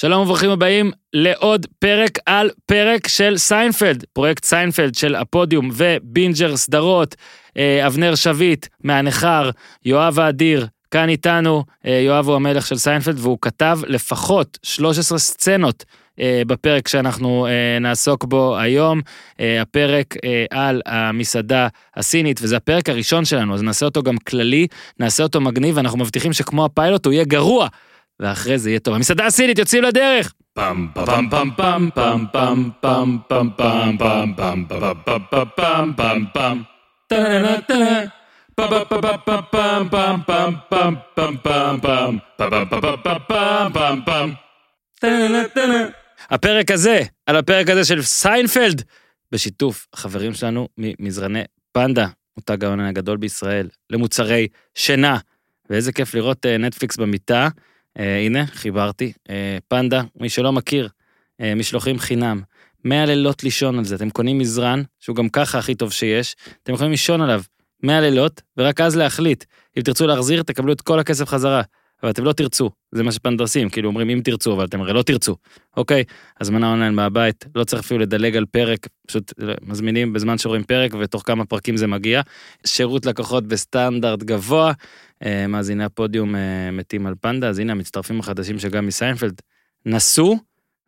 שלום וברוכים הבאים לעוד פרק על פרק של סיינפלד, פרויקט סיינפלד של הפודיום ובינג'ר סדרות, אה, אבנר שביט מהנכר, יואב האדיר, כאן איתנו, אה, יואב הוא המלך של סיינפלד והוא כתב לפחות 13 סצנות אה, בפרק שאנחנו נעסוק בו היום, הפרק על המסעדה הסינית, וזה הפרק הראשון שלנו, אז נעשה אותו גם כללי, נעשה אותו מגניב, ואנחנו מבטיחים שכמו הפיילוט הוא יהיה גרוע. ואחרי זה יהיה טוב. המסעדה הסינית יוצאים לדרך! פעם פעם פעם פעם פעם פעם פעם פעם פעם פעם פעם פעם פעם פעם פעם פעם הפרק הזה, על הפרק הזה של סיינפלד, בשיתוף החברים שלנו ממזרני פנדה, מותג העונן הגדול בישראל, למוצרי שינה. ואיזה כיף לראות נטפליקס במיטה. אה, הנה, חיברתי. אה, פנדה, מי שלא מכיר, אה, משלוחים חינם. 100 לילות לישון על זה, אתם קונים מזרן, שהוא גם ככה הכי טוב שיש, אתם יכולים לישון עליו 100 לילות, ורק אז להחליט. אם תרצו להחזיר, תקבלו את כל הכסף חזרה. אבל אתם לא תרצו, זה מה שפנדה עושים, כאילו אומרים אם תרצו, אבל אתם הרי לא תרצו, אוקיי? הזמנה אונליין מהבית, לא צריך אפילו לדלג על פרק, פשוט מזמינים בזמן שרואים פרק ותוך כמה פרקים זה מגיע. שירות לקוחות בסטנדרט גבוה, מאזיני הפודיום אה, מתים על פנדה, אז הנה המצטרפים החדשים שגם מסיינפלד, נסו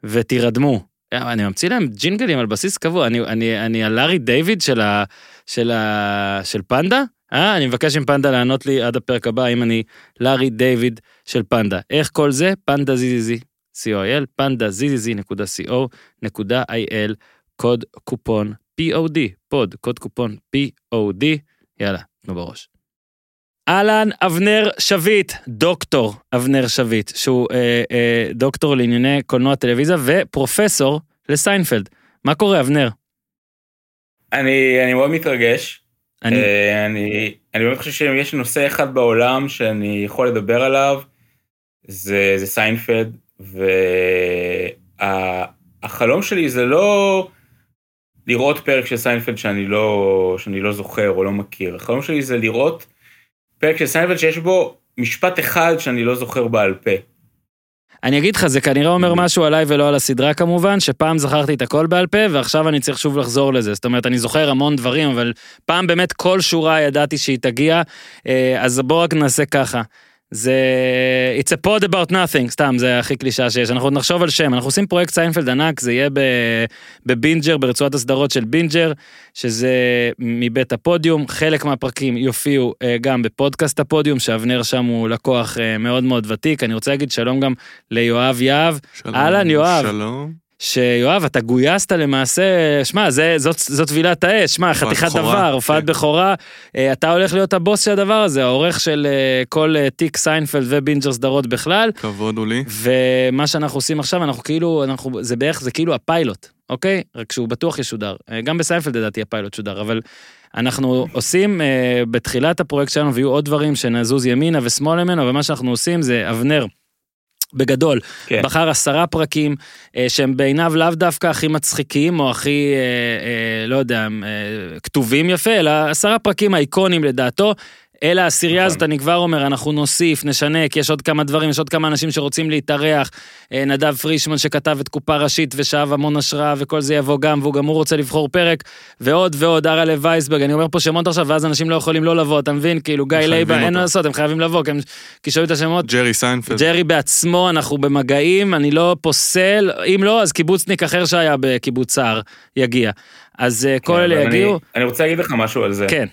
ותירדמו. אה, אני ממציא להם ג'ינגלים על בסיס קבוע, אני, אני, אני הלארי דיוויד של, ה, של, ה, של פנדה, אה, אני מבקש עם פנדה לענות לי עד הפרק הבא אם אני לארי דיוויד של פנדה. איך כל זה? פנדה זיזיזי, co.il, פנדה zzz נקודה co נקודה il, קוד קופון POD, pod, קוד קופון POD, יאללה, תנו בראש. אהלן אבנר שביט, דוקטור אבנר שביט, שהוא אה, אה, דוקטור לענייני קולנוע טלוויזיה ופרופסור לסיינפלד. מה קורה אבנר? אני, אני מאוד מתרגש. אני... אה, אני, אני באמת חושב שאם יש נושא אחד בעולם שאני יכול לדבר עליו, זה, זה סיינפלד, והחלום וה, שלי זה לא לראות פרק של סיינפלד שאני לא, שאני לא זוכר או לא מכיר, החלום שלי זה לראות פרק של סיינפלד שיש בו משפט אחד שאני לא זוכר בעל פה. אני אגיד לך, זה כנראה אומר משהו עליי ולא על הסדרה כמובן, שפעם זכרתי את הכל בעל פה, ועכשיו אני צריך שוב לחזור לזה. זאת אומרת, אני זוכר המון דברים, אבל פעם באמת כל שורה ידעתי שהיא תגיע, אה, אז בוא רק נעשה ככה. זה It's a pod about nothing, סתם, זה הכי קלישה שיש. אנחנו עוד נחשוב על שם, אנחנו עושים פרויקט סיינפלד ענק, זה יהיה בבינג'ר, ברצועת הסדרות של בינג'ר, שזה מבית הפודיום, חלק מהפרקים יופיעו uh, גם בפודקאסט הפודיום, שאבנר שם הוא לקוח אה, מאוד מאוד ותיק. אני רוצה להגיד שלום גם ליואב יהב. אהלן, יואב. שלום. שיואב, אתה גויסת למעשה, שמע, זאת, זאת טבילת האש, שמע, חתיכת דבר, הופעת כן. בכורה, אה, אתה הולך להיות הבוס של הדבר הזה, העורך של אה, כל אה, תיק סיינפלד ובינג'ר סדרות בכלל. כבוד הוא לי. ומה שאנחנו עושים עכשיו, אנחנו כאילו, אנחנו, זה בערך, זה כאילו הפיילוט, אוקיי? רק שהוא בטוח ישודר. גם בסיינפלד לדעתי הפיילוט שודר, אבל אנחנו עושים בתחילת הפרויקט שלנו, ויהיו עוד דברים שנזוז ימינה ושמאל ממנו, ומה שאנחנו עושים זה אבנר. בגדול, כן. בחר עשרה פרקים אה, שהם בעיניו לאו דווקא הכי מצחיקים או הכי, אה, אה, לא יודע, אה, כתובים יפה, אלא עשרה פרקים האיקונים לדעתו, אלא העשירייה הזאת, נכון. אני כבר אומר, אנחנו נוסיף, נשנה, כי יש עוד כמה דברים, יש עוד כמה אנשים שרוצים להתארח. אה, נדב פרישמן שכתב את קופה ראשית ושאב המון השראה, וכל זה יבוא גם, והוא גם הוא רוצה לבחור פרק, ועוד ועוד, אראלה וייסברג, אני אומר פה שמות עכשיו, ואז אנשים לא יכולים לא לבוא, אתה מבין? כאילו, גיא לייבה, אין מה לעשות, הם חייבים לבוא, כי שומעים את השמות. ג'רי סיינפלד. ג'רי בעצמו, אנחנו במגעים, אני לא פוסל, אם לא, אז קיבוצניק אחר שהיה בקיבוץ סער יגיע. אז אה, כל כן, אלה יגיעו. אני רוצה להגיד לך משהו על זה. כן.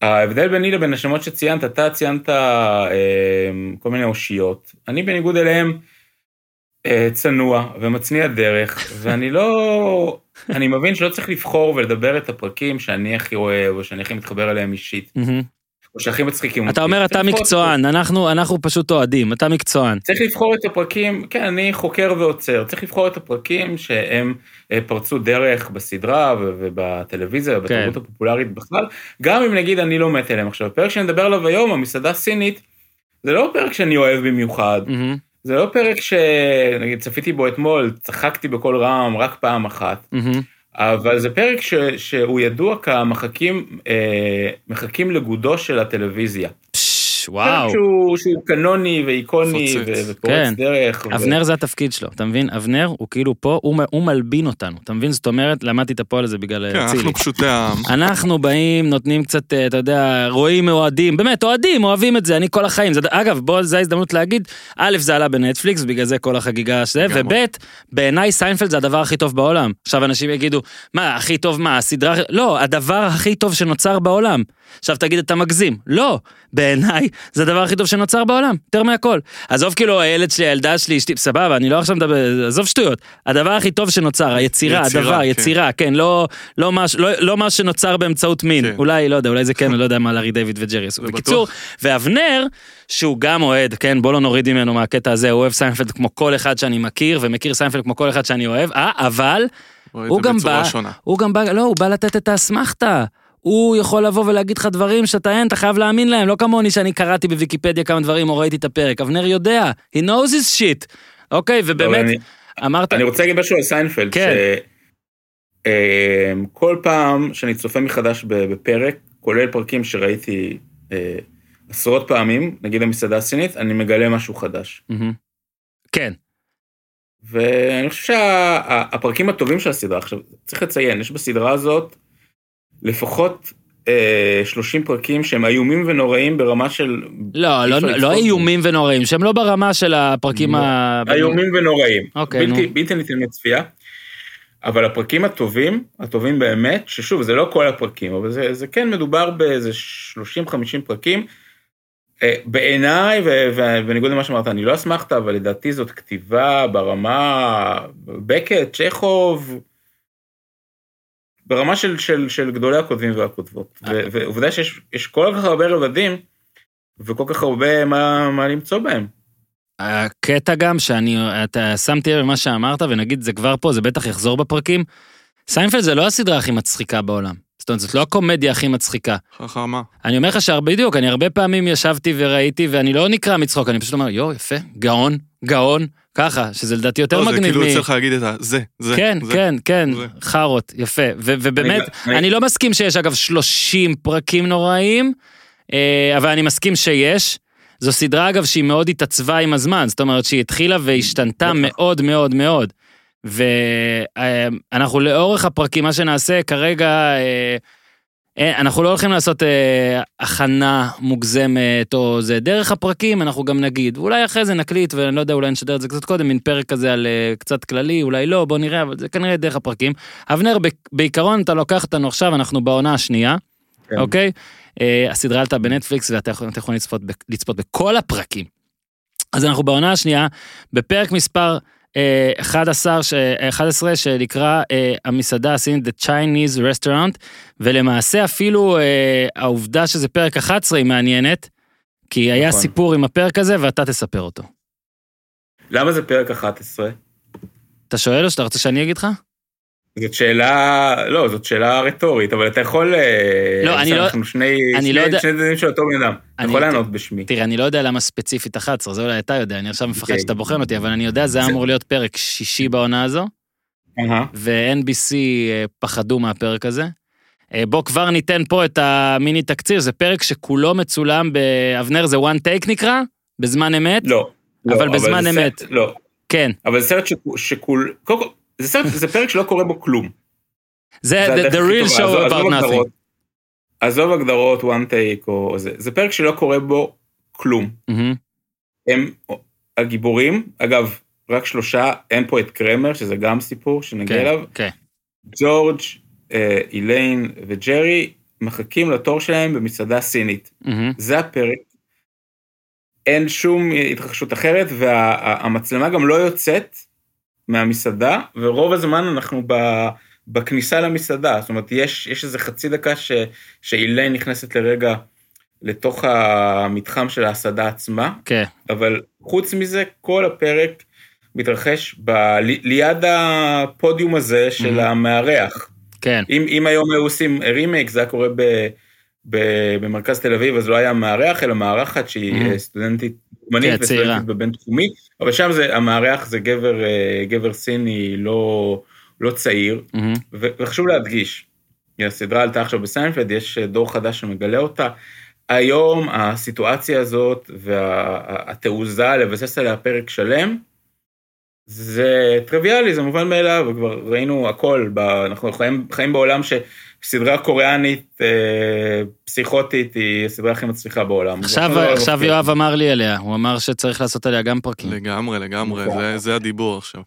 ההבדל ביני לבין השמות שציינת, אתה ציינת אה, כל מיני אושיות. אני בניגוד אליהם אה, צנוע ומצניע דרך, ואני לא... אני מבין שלא צריך לבחור ולדבר את הפרקים שאני הכי אוהב, או שאני הכי מתחבר אליהם אישית. או שהכי מצחיקים. אתה אומר אתה מקצוען, אנחנו, אנחנו פשוט אוהדים, אתה מקצוען. צריך לבחור את הפרקים, כן, אני חוקר ועוצר, צריך לבחור את הפרקים שהם אה, פרצו דרך בסדרה ובטלוויזיה ובתרבות כן. הפופולרית בכלל, גם אם נגיד אני לא מת אליהם עכשיו. הפרק שאני מדבר עליו היום, המסעדה סינית, זה לא פרק שאני אוהב במיוחד. Mm-hmm. זה לא פרק שנגיד צפיתי בו אתמול, צחקתי בקול רם רק פעם אחת. Mm-hmm. אבל זה פרק ש, שהוא ידוע כמחכים אה, מחכים לגודו של הטלוויזיה. וואו. שהוא, שהוא קנוני ואיקוני ופורץ כן. דרך. אבנר ו... זה התפקיד שלו, אתה מבין? אבנר הוא כאילו פה, הוא, הוא מלבין אותנו, אתה מבין? זאת אומרת, למדתי את הפועל הזה בגלל כן, צילי. אנחנו פשוט... אנחנו באים, נותנים קצת, אתה יודע, רואים אוהדים, באמת, אוהדים, אוהבים את זה, אני כל החיים. זה, אגב, בוא, זו ההזדמנות להגיד, א', זה עלה בנטפליקס, בגלל זה כל החגיגה שזה, וב', בעיניי סיינפלד זה הדבר הכי טוב בעולם. עכשיו אנשים יגידו, מה, הכי טוב מה, הסדרה... לא, הדבר הכי טוב שנוצר בעולם. עכשיו תגיד, אתה מגזים. לא, בעיניי זה הדבר הכי טוב שנוצר בעולם, יותר מהכל. עזוב כאילו הילד שלי, הילדה שלי, אשתי, סבבה, אני לא עכשיו מדבר, עזוב שטויות. הדבר הכי טוב שנוצר, היצירה, יצירה, הדבר, כן. יצירה, כן, לא, לא, מה, לא, לא מה שנוצר באמצעות מין. כן. אולי, לא יודע, אולי זה כן, אני לא יודע מה לארי דיוויד וג'רי עשו. בקיצור, ואבנר, שהוא גם אוהד, כן, בוא לא נוריד ממנו מהקטע הזה, הוא אוהב סיינפלד כמו כל אחד שאני מכיר, ומכיר סיינפלד כמו כל אחד שאני אוהב, אה, אבל... הוא גם בא, הוא גם בא, לא, הוא בא לתת את האסמכתה. הוא יכול לבוא ולהגיד לך דברים שאתה אין, אתה חייב להאמין להם, לא כמוני שאני קראתי בוויקיפדיה כמה דברים או ראיתי את הפרק. אבנר יודע, he knows his shit. אוקיי, ובאמת, אני, אמרת... אני רוצה להגיד משהו על סיינפלד, כן. שכל אמ, פעם שאני צופה מחדש בפרק, כולל פרקים שראיתי אה, עשרות פעמים, נגיד המסעדה הסינית, אני מגלה משהו חדש. כן. ואני חושב שהפרקים הטובים של הסדרה, עכשיו צריך לציין, יש בסדרה הזאת לפחות אה, 30 פרקים שהם איומים ונוראים ברמה של... לא, לא, לא איומים ונוראים, שהם לא ברמה של הפרקים ה... איומים ונוראים, אוקיי, בלתי, נו. בלתי ניתן לצפייה. אבל הפרקים הטובים, הטובים באמת, ששוב, זה לא כל הפרקים, אבל זה, זה כן מדובר באיזה 30-50 פרקים. אה, בעיניי, ובניגוד למה שאמרת, אני לא אסמכתה, אבל לדעתי זאת כתיבה ברמה, בקט, צ'כוב, ברמה של, של, של גדולי הכותבים והכותבות. אה. ועובדה שיש כל כך הרבה רבדים, וכל כך הרבה מה, מה למצוא בהם. הקטע גם שאני, אתה שמתי לב למה שאמרת, ונגיד זה כבר פה, זה בטח יחזור בפרקים. סיינפלד זה לא הסדרה הכי מצחיקה בעולם. זאת אומרת, זאת לא הקומדיה הכי מצחיקה. חכמה. אני אומר לך שהרבה, בדיוק, אני הרבה פעמים ישבתי וראיתי, ואני לא נקרע מצחוק, אני פשוט אומר, יואו, יפה, גאון, גאון, ככה, שזה לדעתי יותר מגניב. לא, זה כאילו צריך להגיד את. זה, זה. כן, כן, כן, חארות, יפה. ובאמת, אני לא מסכים שיש אגב 30 פרקים נוראיים, אה, אבל אני מסכים שיש. זו סדרה אגב שהיא מאוד התעצבה עם הזמן, זאת אומרת שהיא התחילה והשתנתה מאוד מאוד מאוד. ואנחנו לאורך הפרקים, מה שנעשה כרגע, אה, אה, אנחנו לא הולכים לעשות אה, הכנה מוגזמת או זה, דרך הפרקים אנחנו גם נגיד, אולי אחרי זה נקליט ואני לא יודע, אולי נשדר את זה קצת קודם, מין פרק כזה על קצת כללי, אולי לא, בוא נראה, אבל זה כנראה דרך הפרקים. אבנר, בעיקרון אתה לוקח אותנו עכשיו, אנחנו בעונה השנייה, כן. אוקיי? הסדרה עלתה בנטפליקס ואתה יכול לצפות, לצפות בכל הפרקים. אז אנחנו בעונה השנייה, בפרק מספר 11, ש... 11 שנקרא uh, המסעדה הסינית The Chinese Restaurant, ולמעשה אפילו uh, העובדה שזה פרק 11 היא מעניינת, כי היה נכון. סיפור עם הפרק הזה ואתה תספר אותו. למה זה פרק 11? אתה שואל או שאתה רוצה שאני אגיד לך? זאת שאלה, לא, זאת שאלה רטורית, אבל אתה יכול... אה, לא, אני לא... אנחנו שני, אני לא יודע... שני צדדים של אותו בן אדם. אתה יכול לענות בשמי. תראה, אני לא יודע למה ספציפית 11, זה אולי אתה יודע, אני עכשיו מפחד אוקיי. שאתה בוחן אותי, אבל אני יודע, זה אמור להיות פרק שישי בעונה הזו, ו-NBC אה, פחדו מהפרק הזה. אה, בוא כבר ניתן פה את המיני תקציר, זה פרק שכולו מצולם באבנר, זה one take נקרא? בזמן אמת? לא. לא אבל בזמן אמת. לא. כן. אבל זה סרט שכול... קודם כל, זה, סרט, זה פרק שלא קורה בו כלום. זה, the, the real show about nothing. עזוב הגדרות one take או זה, זה פרק שלא קורה בו כלום. Mm-hmm. הם הגיבורים, אגב, רק שלושה, אין פה את קרמר, שזה גם סיפור שנגיע okay, כן, אליו. כן. ג'ורג', אה, איליין וג'רי מחכים לתור שלהם במסעדה סינית. Mm-hmm. זה הפרק. אין שום התרחשות אחרת, והמצלמה וה, גם לא יוצאת מהמסעדה, ורוב הזמן אנחנו ב, בכניסה למסעדה, זאת אומרת, יש, יש איזה חצי דקה ש, שאיליין נכנסת לרגע לתוך המתחם של ההסעדה עצמה, כן. אבל חוץ מזה, כל הפרק מתרחש ב, ל, ליד הפודיום הזה של mm-hmm. המארח. כן. אם, אם היום היו עושים רימייק, זה היה קורה ב... במרכז תל אביב, אז לא היה מארח, אלא מארחת שהיא mm-hmm. סטודנטית דוגמנית כן, וסטודנטית בבין תחומי, אבל שם זה, המארח זה גבר, אה, גבר סיני לא, לא צעיר, mm-hmm. וחשוב להדגיש, הסדרה עלתה עכשיו בנטפליקס, יש דור חדש שמגלה אותה, היום הסיטואציה הזאת והתעוזה לבסס עליה פרק שלם, זה טריוויאלי, זה מובן מאליו, וכבר ראינו הכל, ב, אנחנו חיים, חיים בעולם שסדרה קוריאנית אה, פסיכוטית היא הסדרה הכי מצליחה בעולם. עכשיו, לא עכשיו. יואב אמר לי עליה, הוא אמר שצריך לעשות עליה גם פרקים. לגמרי, לגמרי, נכון. זה- זה הדיבור עכשיו.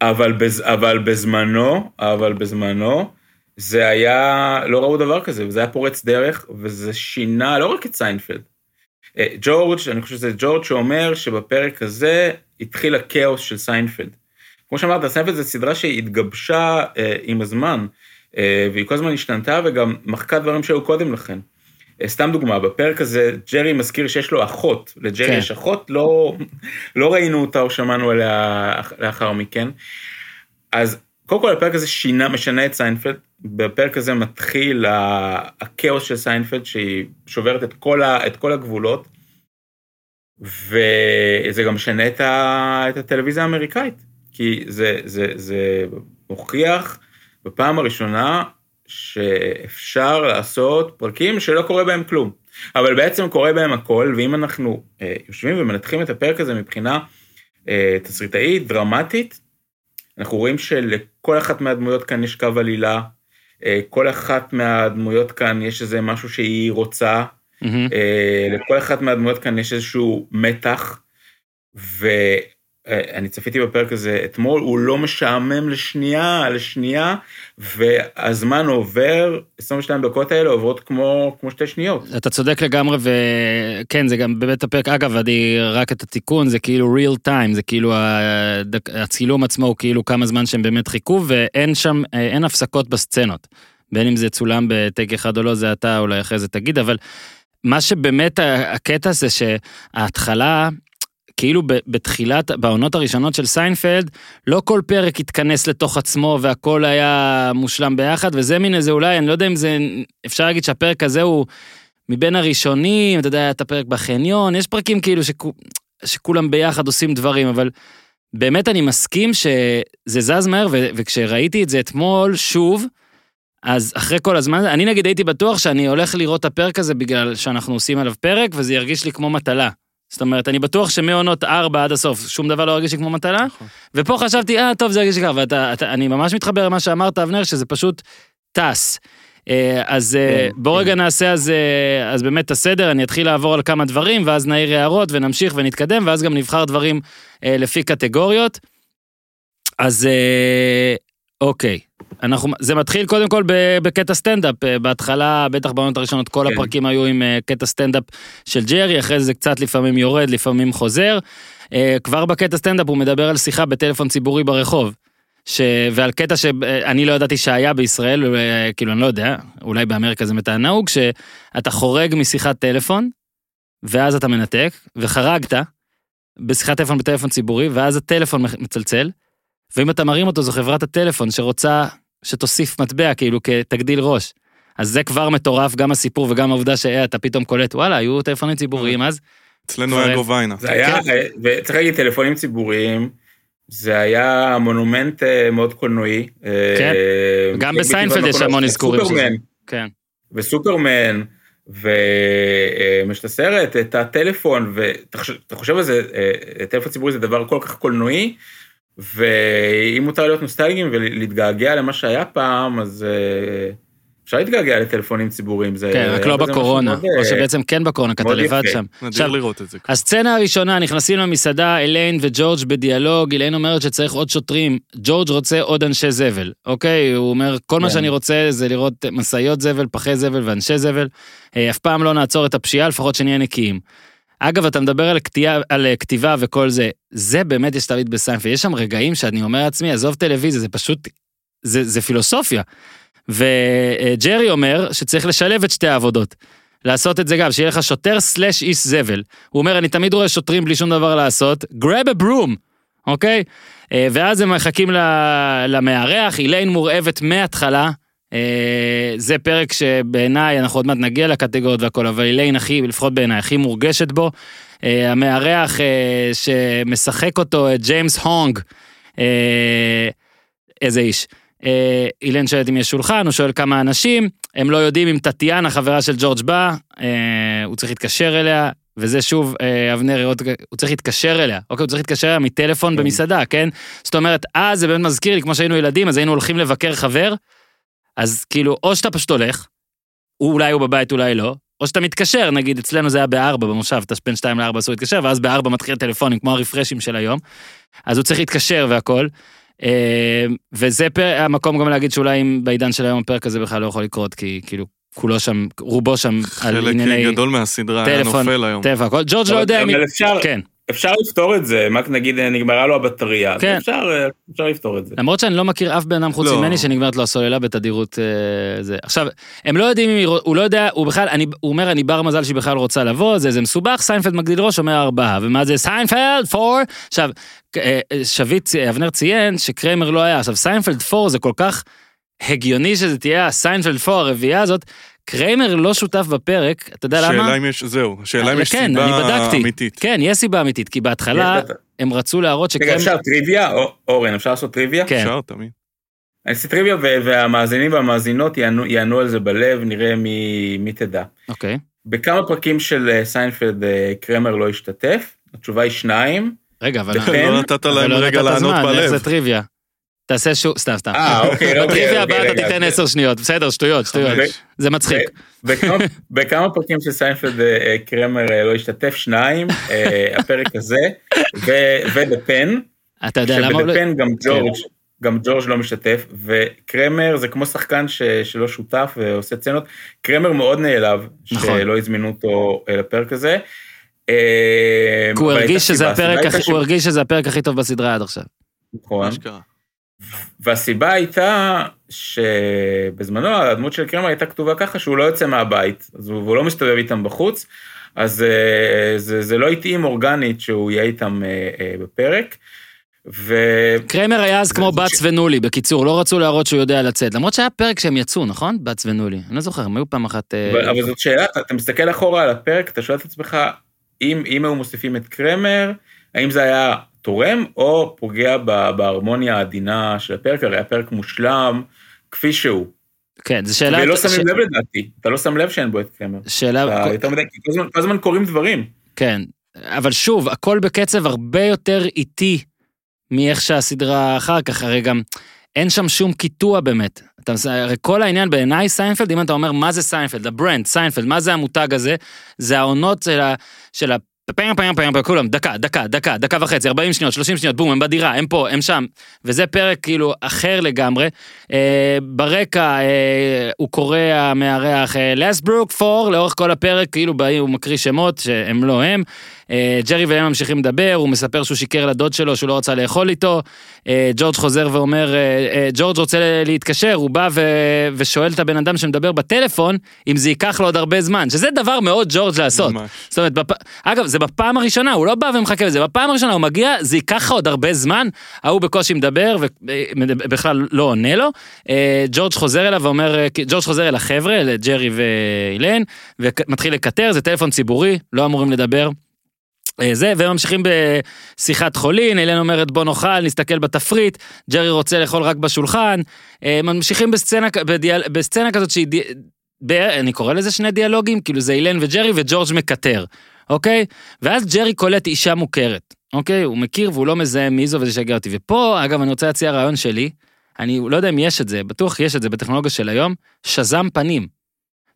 אבל, בז, אבל בזמנו, אבל בזמנו, זה היה, לא ראו דבר כזה, וזה היה פורץ דרך, וזה שינה לא רק את סיינפלד. אה, ג'ורג', אני חושב שזה ג'ורג' שאומר שבפרק הזה התחיל הכאוס של סיינפלד. כמו שאמרת, סיינפלד זו סדרה שהתגבשה אה, עם הזמן, אה, והיא כל הזמן השתנתה וגם מחקה דברים שהיו קודם לכן. אה, סתם דוגמה, בפרק הזה ג'רי מזכיר שיש לו אחות, לג'רי כן. יש אחות, לא, לא ראינו אותה או שמענו עליה לאחר מכן. אז קודם כל הפרק הזה שינה, משנה את סיינפלד, בפרק הזה מתחיל הכאוס של סיינפלד שהיא שוברת את כל, ה, את כל הגבולות, וזה גם משנה את, ה, את הטלוויזיה האמריקאית, כי זה, זה, זה מוכיח בפעם הראשונה שאפשר לעשות פרקים שלא קורה בהם כלום, אבל בעצם קורה בהם הכל, ואם אנחנו אה, יושבים ומנתחים את הפרק הזה מבחינה אה, תסריטאית, דרמטית, אנחנו רואים שלכל אחת מהדמויות כאן יש קו עלילה, אה, כל אחת מהדמויות כאן יש איזה משהו שהיא רוצה, מהמם. אה, לכל אחת מהדמויות כאן יש איזשהו מתח, ואני צפיתי בפרק הזה אתמול, הוא לא משעמם לשנייה, לשנייה, והזמן עובר, 22 דקות האלה עוברות כמו, כמו שתי שניות. אתה צודק לגמרי וכן זה גם באמת הפרק אגב אני רק את התיקון זה כאילו real time זה כאילו הדק- הצילום עצמו הוא כאילו כמה זמן שהם באמת חיכו ואין שם אה, אין הפסקות בסצנות. בין אם זה צולם בטייק אחד או לא זה אתה אולי אחרי זה תגיד אבל מה שבאמת הקטע זה שההתחלה. כאילו בתחילת, בעונות הראשונות של סיינפלד, לא כל פרק התכנס לתוך עצמו והכל היה מושלם ביחד, וזה מין איזה אולי, אני לא יודע אם זה, אפשר להגיד שהפרק הזה הוא מבין הראשונים, אתה יודע, את הפרק בחניון, יש פרקים כאילו שכו, שכולם ביחד עושים דברים, אבל באמת אני מסכים שזה זז מהר, ו- וכשראיתי את זה אתמול שוב, אז אחרי כל הזמן, אני נגיד הייתי בטוח שאני הולך לראות את הפרק הזה בגלל שאנחנו עושים עליו פרק, וזה ירגיש לי כמו מטלה. זאת אומרת, אני בטוח שמעונות ארבע עד הסוף, שום דבר לא ירגיש לי כמו מטלה, נכון. ופה חשבתי, אה, טוב, זה ירגיש לי ככה, ואתה, אתה, אני ממש מתחבר למה שאמרת, אבנר, שזה פשוט טס. אה, אז אה, כן, בוא כן. רגע נעשה אז, אה, אז באמת את הסדר, אני אתחיל לעבור על כמה דברים, ואז נעיר הערות ונמשיך ונתקדם, ואז גם נבחר דברים לפי קטגוריות. אז אוקיי, אנחנו, זה מתחיל קודם כל בקטע סטנדאפ, אה, בהתחלה, בטח בעונות הראשונות, כל כן. הפרקים היו עם אה, קטע סטנדאפ של ג'רי, אחרי זה קצת לפעמים יורד, לפעמים חוזר. אה, כבר בקטע סטנדאפ הוא מדבר על שיחה בטלפון ציבורי ברחוב. ש... ועל קטע שאני לא ידעתי שהיה בישראל, כאילו אני לא יודע, אולי באמריקה זה מתי נהוג, שאתה חורג משיחת טלפון, ואז אתה מנתק, וחרגת בשיחת טלפון בטלפון ציבורי, ואז הטלפון מצלצל, ואם אתה מרים אותו זו חברת הטלפון שרוצה שתוסיף מטבע כאילו תגדיל ראש. אז זה כבר מטורף, גם הסיפור וגם העובדה שאתה פתאום קולט, וואלה, היו טלפונים ציבוריים אז. אצלנו היה גוביינה. זה היה, כן. אה, וצריך להגיד, טלפונים ציבוריים, זה היה מונומנט אה, מאוד קולנועי. אה, כן. גם בסיינפלד יש בקולנוע. המון אזכורים. סופרמן, כן. וסופרמן, ויש את הסרט, את הטלפון, ואתה חושב על זה, אה, טלפון ציבורי זה דבר כל כך קולנועי, ואם מותר להיות נוסטלגיים ולהתגעגע למה שהיה פעם, אז אה, אפשר להתגעגע לטלפונים ציבוריים. זה- כן, רק לא בקורונה, מאוד, אה, או שבעצם כן בקורונה, כי אתה לבד יפה. שם. נדיר עכשיו, לראות את זה. הסצנה הראשונה, נכנסים למסעדה, אליין וג'ורג' בדיאלוג, אליין אומרת שצריך עוד שוטרים, ג'ורג' רוצה עוד אנשי זבל, אוקיי? הוא אומר, כל מה כן. שאני רוצה זה לראות משאיות זבל, פחי זבל ואנשי זבל. אה, אף פעם לא נעצור את הפשיעה, לפחות שנהיה נקיים. אגב, אתה מדבר על, כתייה, על אה, כתיבה וכל זה, זה באמת יש תמיד בסיינפלד, יש שם רגעים שאני אומר לעצמי, עזוב טלוויזיה, זה פשוט, זה, זה פילוסופיה. וג'רי אומר שצריך לשלב את שתי העבודות. לעשות את זה גם, שיהיה לך שוטר סלאש איש זבל. הוא אומר, אני תמיד רואה שוטרים בלי שום דבר לעשות, grab a broom, אוקיי? אה, ואז הם מחכים למארח, איליין מורעבת מההתחלה. אה, זה פרק שבעיניי, אנחנו עוד מעט נגיע לקטגוריות והכל, אבל איליין הכי, לפחות בעיניי, הכי מורגשת בו. אה, המארח אה, שמשחק אותו, ג'יימס הונג, איזה איש. אילן שואלת אם יש שולחן, הוא שואל כמה אנשים, הם לא יודעים אם טטיאנה, חברה של ג'ורג' באה, אה, הוא צריך להתקשר אליה, וזה שוב, אבנר, הוא צריך להתקשר אליה, אוקיי, הוא צריך להתקשר אליה מטלפון כן. במסעדה, כן? זאת אומרת, אז זה באמת מזכיר לי, כמו שהיינו ילדים, אז היינו הולכים לבקר חבר, אז כאילו, או שאתה פשוט הולך, הוא אולי הוא בבית, אולי לא, או שאתה מתקשר, נגיד, אצלנו זה היה בארבע במושב, אתה בין שתיים לארבע אסור להתקשר, ואז בארבע מתחיל הטלפונים, כמו הרפרשים של היום, אז הוא צריך להתקשר והכל. אה, וזה פר, המקום גם להגיד שאולי אם בעידן של היום הפרק הזה בכלל לא יכול לקרות, כי כאילו, כולו שם, רובו שם על חלק ענייני גדול מהסדרה היה טלפון, נופל היום. טבע, הכל. ג'ורג' לא יודע מי... אפשר, כן. אפשר לפתור את זה, מה נגיד נגמרה לו הבטריה, כן. אפשר, אה, אפשר לפתור את זה. למרות שאני לא מכיר אף בן אדם חוץ לא. ממני שנגמרת לו הסוללה בתדירות אה, זה. עכשיו, הם לא יודעים אם היא, הוא לא יודע, הוא בכלל, אני, הוא אומר, אני בר מזל שהיא בכלל רוצה לבוא, זה, זה מסובך, סיינפלד מגדיל ראש, אומר ארבעה, ומה זה סיינפלד four? עכשיו, אה, אה, שביט, אבנר ציין שקריימר לא היה, עכשיו סיינפלד four זה כל כך הגיוני שזה תהיה הסיינפלד פור הרביעייה הזאת, קריימר לא שותף בפרק, אתה יודע למה? שאלה אם יש, זהו, שאלה אם יש כן, אני סיבה בדקתי. אמיתית. כן, יש סיבה אמיתית, כי בהתחלה. הם רצו להראות רגע, שקריימר... אפשר טריוויה? או- אורן, אפשר לעשות טריוויה? כן. אפשר תמיד. אני אעשה טריוויה והמאזינים והמאזינות יענו, יענו על זה בלב, נראה מי, מי תדע. אוקיי. בכמה פרקים של אה, סיינפלד אה, קרמר לא השתתף? התשובה היא שניים. רגע, אבל... וכן, לא נתת להם לא רגע לענות איך בלב. זה טריוויה. תעשה שוב, סתם, סתם. אה, אוקיי, אוקיי, בטריוויה אוקיי, הבאה אתה תיתן עשר שניות, בסדר, שטויות, שטויות. זה מצחיק. בכמה, פרקים של סיינפלד אה, אה, קרמר אה, לא השתתף? שניים, הפרק הזה, ו- ובפן, אתה יודע למה... הוא לא- גם ג'ורג', גם ג'ורג' לא משתף, וקרמר זה כמו שחקן ש, שלא שותף ועושה סצנות, קרמר מאוד נעלב נכון. שלא הזמינו אותו לפרק הזה. הוא הרגיש שזה הפרק הכי טוב בסדרה עד עכשיו. נכון. והסיבה הייתה שבזמנו הדמות של קרמר הייתה כתובה ככה שהוא לא יוצא מהבית, אז הוא, והוא לא מסתובב איתם בחוץ, אז אה, זה, זה לא התאים אורגנית שהוא יהיה איתם אה, אה, בפרק. ו... קריימר היה אז כמו בץ ש- ונולי, בקיצור, לא רצו להראות שהוא יודע לצאת. למרות שהיה פרק שהם יצאו, נכון? בץ ונולי. אני לא זוכר, הם היו פעם אחת... אה, אבל, אבל זאת שאלה, אתה מסתכל אחורה על הפרק, אתה שואל את עצמך, אם, אם היו מוסיפים את קרמר, האם זה היה תורם או פוגע בהרמוניה העדינה של הפרק, הרי הפרק מושלם כפי שהוא. כן, זו שאלה... ולא ש- שמים לב לדעתי, אתה לא שם לב שאין בו את קרמר. שאלה... אתה יותר מדי, כי כל הזמן- כל הזמן קורים דברים. כן, אבל שוב, הכל בקצב הרבה יותר איטי מאיך שהסדרה אחר כך, הרי גם אין שם שום קיטוע באמת. אתה, הרי כל העניין בעיניי סיינפלד, אם אתה אומר מה זה סיינפלד, ה brand, סיינפלד, מה זה המותג הזה, זה העונות של ה... של ה פעם פעם פעם פעם כולם דקה דקה דקה דקה וחצי 40 שניות 30 שניות בום הם בדירה הם פה הם שם. וזה פרק כאילו אחר לגמרי. אה, ברקע אה, הוא קורא המארח לסברוק פור לאורך כל הפרק כאילו בא- הוא מקריא שמות שהם לא הם ג'רי והם ממשיכים לדבר הוא מספר שהוא שיקר לדוד שלו שהוא לא רצה לאכול איתו אה, ג'ורג' חוזר ואומר אה, אה, ג'ורג' רוצה להתקשר הוא בא ו... ושואל את הבן אדם שמדבר בטלפון אם זה ייקח לו עוד הרבה זמן שזה דבר מאוד ג'ורג' לעשות. ממש. זאת אומרת, בפ... אגב, זה בפעם הראשונה, הוא לא בא ומחכה לזה, בפעם הראשונה הוא מגיע, זה ייקח לך עוד הרבה זמן, ההוא בקושי מדבר ובכלל לא עונה לו. אה, ג'ורג' חוזר אליו ואומר, אה, ג'ורג' חוזר אל החבר'ה, לג'רי ואילן, ומתחיל לקטר, זה טלפון ציבורי, לא אמורים לדבר. אה, זה, והם ממשיכים בשיחת חולין, אילן אומרת בוא נאכל, נסתכל בתפריט, ג'רי רוצה לאכול רק בשולחן, אה, ממשיכים בסצנה, בדיאל, בסצנה כזאת שהיא, ב- אני קורא לזה שני דיאלוגים, כאילו זה אילן וג'רי וג'ורג' מקטר, אוקיי? ואז ג'רי קולט אישה מוכרת, אוקיי? הוא מכיר והוא לא מזהה מי זו וזה שיגע אותי. ופה, אגב, אני רוצה להציע רעיון שלי, אני לא יודע אם יש את זה, בטוח יש את זה בטכנולוגיה של היום, שזם פנים.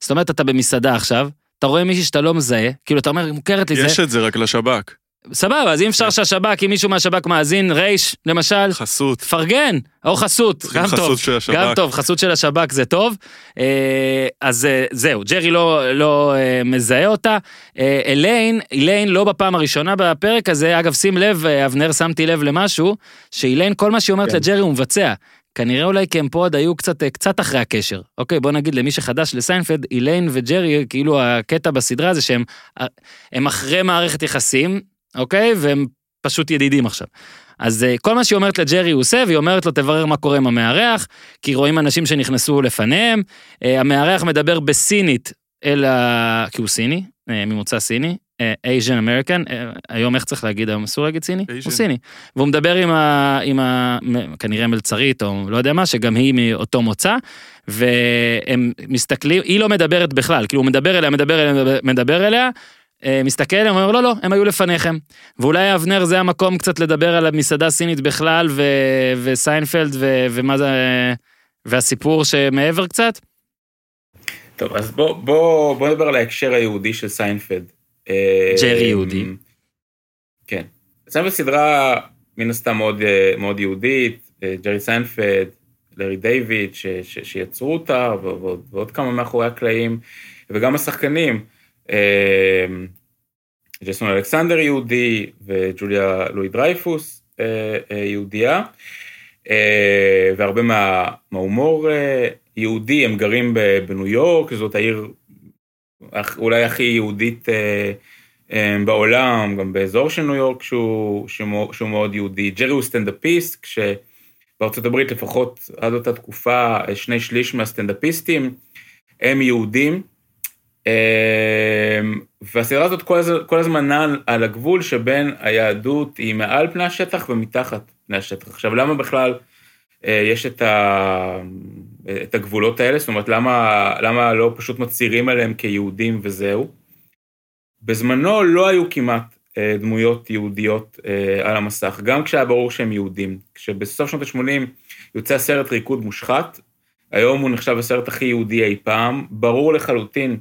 זאת אומרת, אתה במסעדה עכשיו, אתה רואה מישהי שאתה לא מזהה, כאילו אתה אומר, היא מוכרת לי זה, יש את זה רק לשב"כ. סבבה, אז אם אפשר שהשב"כ, אם מישהו מהשב"כ מאזין, רייש, למשל, חסות. פרגן, או חסות, גם חסות טוב, של השב"כ. גם טוב, חסות של השב"כ זה טוב. אה, אז אה, זהו, ג'רי לא, לא אה, מזהה אותה. אליין, אליין לא בפעם הראשונה בפרק הזה, אגב שים לב, אבנר שמתי לב למשהו, שאיליין כל מה שהיא אומרת כן. לג'רי הוא מבצע. כנראה אולי כי הם פה עוד היו קצת, אה, קצת אחרי הקשר. אוקיי, בוא נגיד למי שחדש לסיינפלד, איליין וג'רי, כאילו הקטע בסדרה זה שהם אה, הם אחרי מערכת יחסים, אוקיי? והם פשוט ידידים עכשיו. אז אה, כל מה שהיא אומרת לג'רי הוא עושה, והיא אומרת לו תברר מה קורה עם המארח, כי רואים אנשים שנכנסו לפניהם. המארח מדבר בסינית אלא, כי הוא סיני, ממוצא סיני, Asian American, היום איך צריך להגיד, היום אסור להגיד סיני? Asian. הוא סיני. והוא מדבר עם ה... עם ה... כנראה מלצרית או לא יודע מה, שגם היא מאותו מוצא, והם מסתכלים, היא לא מדברת בכלל, כאילו הוא מדבר אליה, מדבר אליה, מדבר- מדבר אליה, אה, מסתכל עליהם, אומר לא, לא, הם היו לפניכם. ואולי אבנר זה המקום קצת לדבר על המסעדה הסינית בכלל, ו... וסיינפלד, ו... ומה זה... והסיפור שמעבר קצת? טוב, אז בוא, בוא, בוא נדבר על ההקשר היהודי של סיינפלד. אה, ג'רי יהודי. כן. סיינפלד סדרה מן הסתם מאוד, אה, מאוד יהודית, אה, ג'רי סיינפלד, לארי דיוויד, ש, ש, שיצרו אותה, ועוד, ועוד כמה מאחורי הקלעים, וגם השחקנים. ג'ייסון אלכסנדר יהודי, וג'וליה לואי דרייפוס יהודייה, והרבה מה, מההומור יהודי, הם גרים בניו יורק, זאת העיר אולי הכי יהודית אה, אה, בעולם, גם באזור של ניו יורק שהוא, שהוא, שהוא מאוד יהודי. ג'רי הוא סטנדאפיסט, כשבארצות הברית לפחות עד אותה תקופה אה, שני שליש מהסטנדאפיסטים הם יהודים. והסדרה הזאת כל הז- כל הזמן נעה על הגבול שבין היהדות היא מעל פני השטח ומתחת פני השטח. עכשיו, למה בכלל יש את, ה... את הגבולות האלה? זאת אומרת, למה, למה לא פשוט מצהירים עליהם כיהודים וזהו? בזמנו לא היו כמעט אה, דמויות יהודיות אה, על המסך, גם כשהיה ברור שהם יהודים. כשבסוף שנות ה-80 יוצא הסרט ריקוד מושחת, היום הוא נחשב הסרט הכי יהודי אי פעם, ברור לחלוטין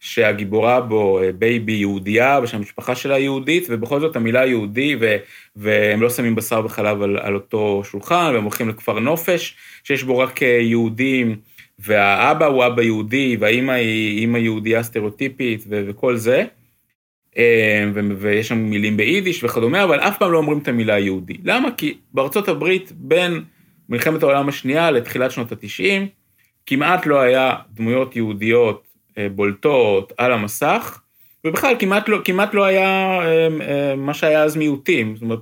שהגיבורה בו אה, בייבי יהודייה ושהמשפחה שלה יהודית, ובכל זאת המילה יהודי, ו, והם לא שמים בשר וחלב על, על אותו שולחן, והם הולכים לכפר נופש, שיש בו רק אה, יהודים, והאבא הוא אבא יהודי, והאימא היא אימא יהודייה סטריאוטיפית, ו, וכל זה. אה, ו- ויש שם מילים ביידיש וכדומה, אבל אף פעם לא אומרים את המילה יהודי. למה? כי בארצות הברית, בין מלחמת העולם השנייה לתחילת שנות ה-90, כמעט לא היה דמויות יהודיות בולטות על המסך, ובכלל כמעט לא, כמעט לא היה אה, אה, מה שהיה אז מיעוטים. זאת אומרת,